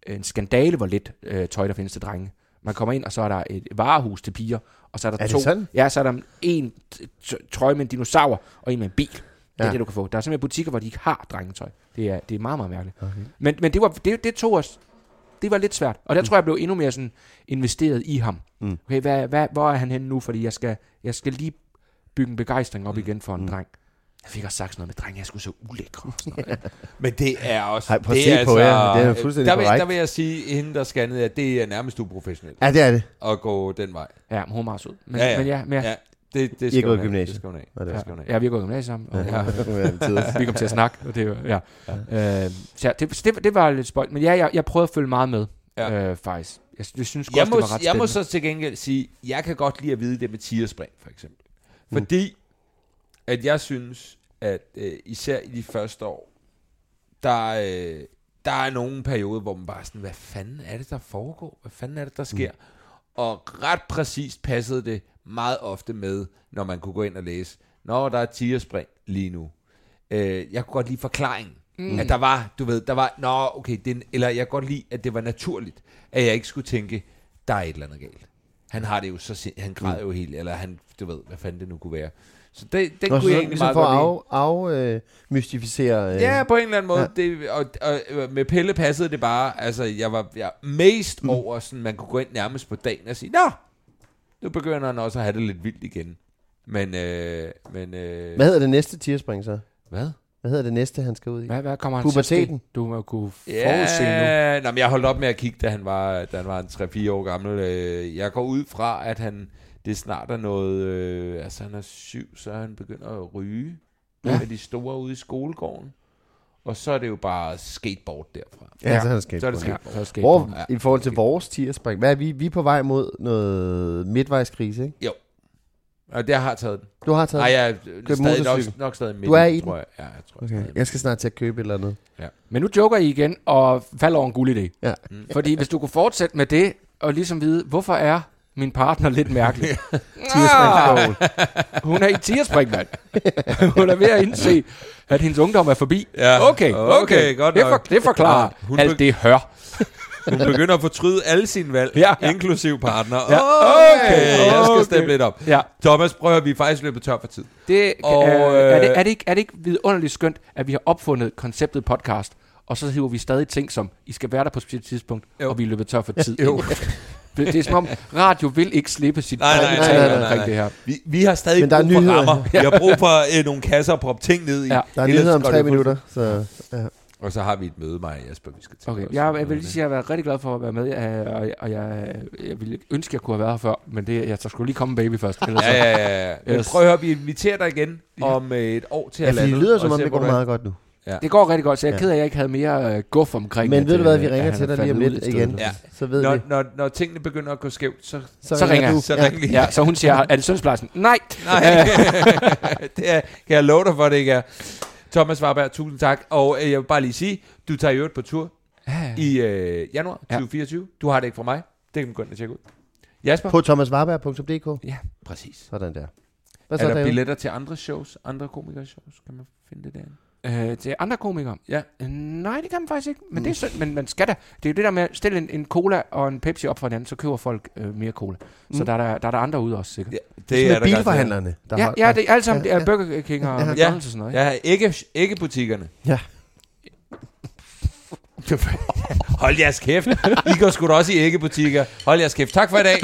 en skandale, hvor lidt øh, tøj, der findes til drenge. Man kommer ind, og så er der et varehus til piger, og så er der Er to. sådan? Ja, så er der en trøje med en dinosaur, og en med en bil. Det er Ja. det, du kan få. Der er simpelthen butikker, hvor de ikke har drengetøj. Det er, det er meget, meget mærkeligt. Okay. Men, men det, var, det, det tog os... Det var lidt svært. Og der mm. tror jeg, jeg blev endnu mere sådan investeret i ham. Mm. Okay, hvad, hvad, hvor er han henne nu? Fordi jeg skal, jeg skal lige bygge en begejstring op mm. igen for en mm. dreng. Jeg fik også sagt sådan noget med, dreng, jeg skulle så ulækre. og sådan noget. Men det er også... Ej, prøv at det er på jer. Det er fuldstændig der vil, korrekt. der vil jeg sige, hende der scannede, at det er nærmest uprofessionelt Ja, det er det. at gå den vej. ja, men hun er meget sød. Men, Ja, ja. men ja, men ja, Ja, det, det I er skal gået i have. gymnasiet. Det skal hun. Nå, det er- skal hun ja, vi har gået i gymnasiet sammen. Og, Ja. ja. vi kom til at snakke, og det, ja. ja. Øh, så ja, det, det, det var lidt spøjt. Men ja, jeg, jeg prøvede at følge meget med, Ja. ja. øh, faktisk. Jeg, jeg synes godt, Jeg må, det var ret jeg må så til gengæld sige, jeg kan godt lide at vide det med tierspring, for eksempel. Mm. Fordi, at jeg synes, at øh, især i de første år, der, øh, der er nogle perioder, hvor man bare er sådan, hvad fanden er det, der foregår? Hvad fanden er det, der sker? Mm. Og ret præcist passede det meget ofte med, når man kunne gå ind og læse, når der er tierspring lige nu. Øh, jeg kunne godt lide forklaringen. Mm. At der var, du ved, der var, nå, okay, det er eller jeg kunne godt lide, at det var naturligt, at jeg ikke skulle tænke, der er et eller andet galt. Han har det jo så, han græder jo helt, eller han, du ved, hvad fanden det nu kunne være. Så det, Og kunne jeg så, egentlig så meget for godt lide. at af, af øh, mystificere... Øh, Ja, på en eller anden måde. Ja. Det, og, og, og med Pelle passede det bare. Altså, jeg var jeg mest mm. over, sådan, man kunne gå ind nærmest på dagen og sige, Nå, nu begynder han også at have det lidt vildt igen. Men, øh, men øh, Hvad hedder det næste tierspring så? Hvad? Hvad hedder det næste, han skal ud i? Hvad, hvad kommer han til? Puberteten. Du må kunne forudse nu. Ja, nå, men jeg holdt op med at kigge, da han var, da han var en 3-4 år gammel. Øh, Jeg går ud fra, at han det snart er noget... Øh, altså, han er syv, så han begynder at ryge Ja. ja. med de store ude i skolegården. Og så er det jo bare skateboard derfra. Ja, Ja. så er det Så er det skateboard. skateboard. Så er skate Hvor, Ja. i forhold til vores tierspring, hvad er vi? Vi er på vej mod noget midtvejskrise, ikke? Og det har jeg taget den. Du har taget Nej, jeg er stadig nok, nok stadig midt Du er i den? tror jeg. Ja, jeg tror, Okay. jeg Jeg skal snart til at købe et eller andet. Men nu joker I igen, og falder over en guld idé. Ja. Mm. Fordi hvis du kunne fortsætte med det, og ligesom vide, hvorfor er min partner lidt mærkelig? Tierspring. Ah, hun er i tierspring, mand. hun er ved at indse, at hendes ungdom er forbi. Ja. Okay, okay. Okay, godt det, nok. for, det forklarer Ja, hun alt det hør. Hun begynder at fortryde alle sine valg, Ja. inklusiv partner. Ja. Okay, okay, jeg skal Okay. steppe lidt op. Ja. Thomas, prøv at vi er faktisk løbet tør for tid. Det, Og, øh, er, det, øh, er, det ikke, er det ikke vidunderligt skønt, at vi har opfundet konceptet podcast, og så hiver vi stadig ting som, I skal være der på et tidspunkt, jo. og vi er løbet tør for tid. Jo. Det, det er som om, radio vil ikke slippe sit Nej, nej, nej, nej, nej, nej. det her. Vi, vi har stadig Men der er brug for nyheder. rammer. Vi har brug for øh, nogle kasser at proppe ting ned i. Ja. Der er nyheder om tre minutter, så ja. Og så har vi et møde, mig og Jesper, vi skal til. Okay, også. jeg, jeg vil lige sige, at jeg har været rigtig glad for at være med, øh, og, og jeg, jeg ville ønske, at jeg kunne have været her før, men det, jeg så skulle lige komme baby først. Ellers, Ja, ja, ja. Men prøv at høre, vi inviterer dig igen om øh, et år til ja, at fordi det lande. lyder som og om, det går du meget godt nu. Det går rigtig godt, så jeg er Ja. ked af, at jeg ikke havde mere øh, guf omkring Men at, ved du hvad, vi øh, ringer at til dig lige om lidt igen. Ja. Så ved Når, vi. når, når tingene begynder at gå skævt, så, Så ringer jeg. så Ja. ring lige. Ja, så hun siger, er det sundhedsplejersken? Nej. Nej, det er, kan jeg love dig for, det ikke er. Thomas Warberg, tusind tak. Og øh, jeg vil bare lige sige, du tager i øvrigt på tur i øh, januar Ja. 2024. Du har det ikke fra mig. Det kan man gå ind og tjekke ud. Jasper? På thomasvarberg.dk. Ja, præcis. Sådan der. Hvad så, Er der David? billetter til andre shows, andre komikers shows? Kan man finde det derinde? Øh, til andre komikere? Ja. Øh, nej, det kan man faktisk ikke. Men, det er synd, men man skal da. Det er jo det der med at stille en, en cola og en Pepsi op for hinanden, så køber folk øh, mere cola. Så Mm. der, er der, der er der andre ude også, sikkert. Ja, Det det er er der bilforhandlerne. Der Ja, ja, det er alt sammen Ja, ja, ja. Burger King og Ja. McDonald's Ja. og sådan noget. Ikke? Ja, ikke, ikke butikkerne. Ja. Hold jeres kæft. I går sgu da også i æggebutikker. Hold jeres kæft. Tak for i dag.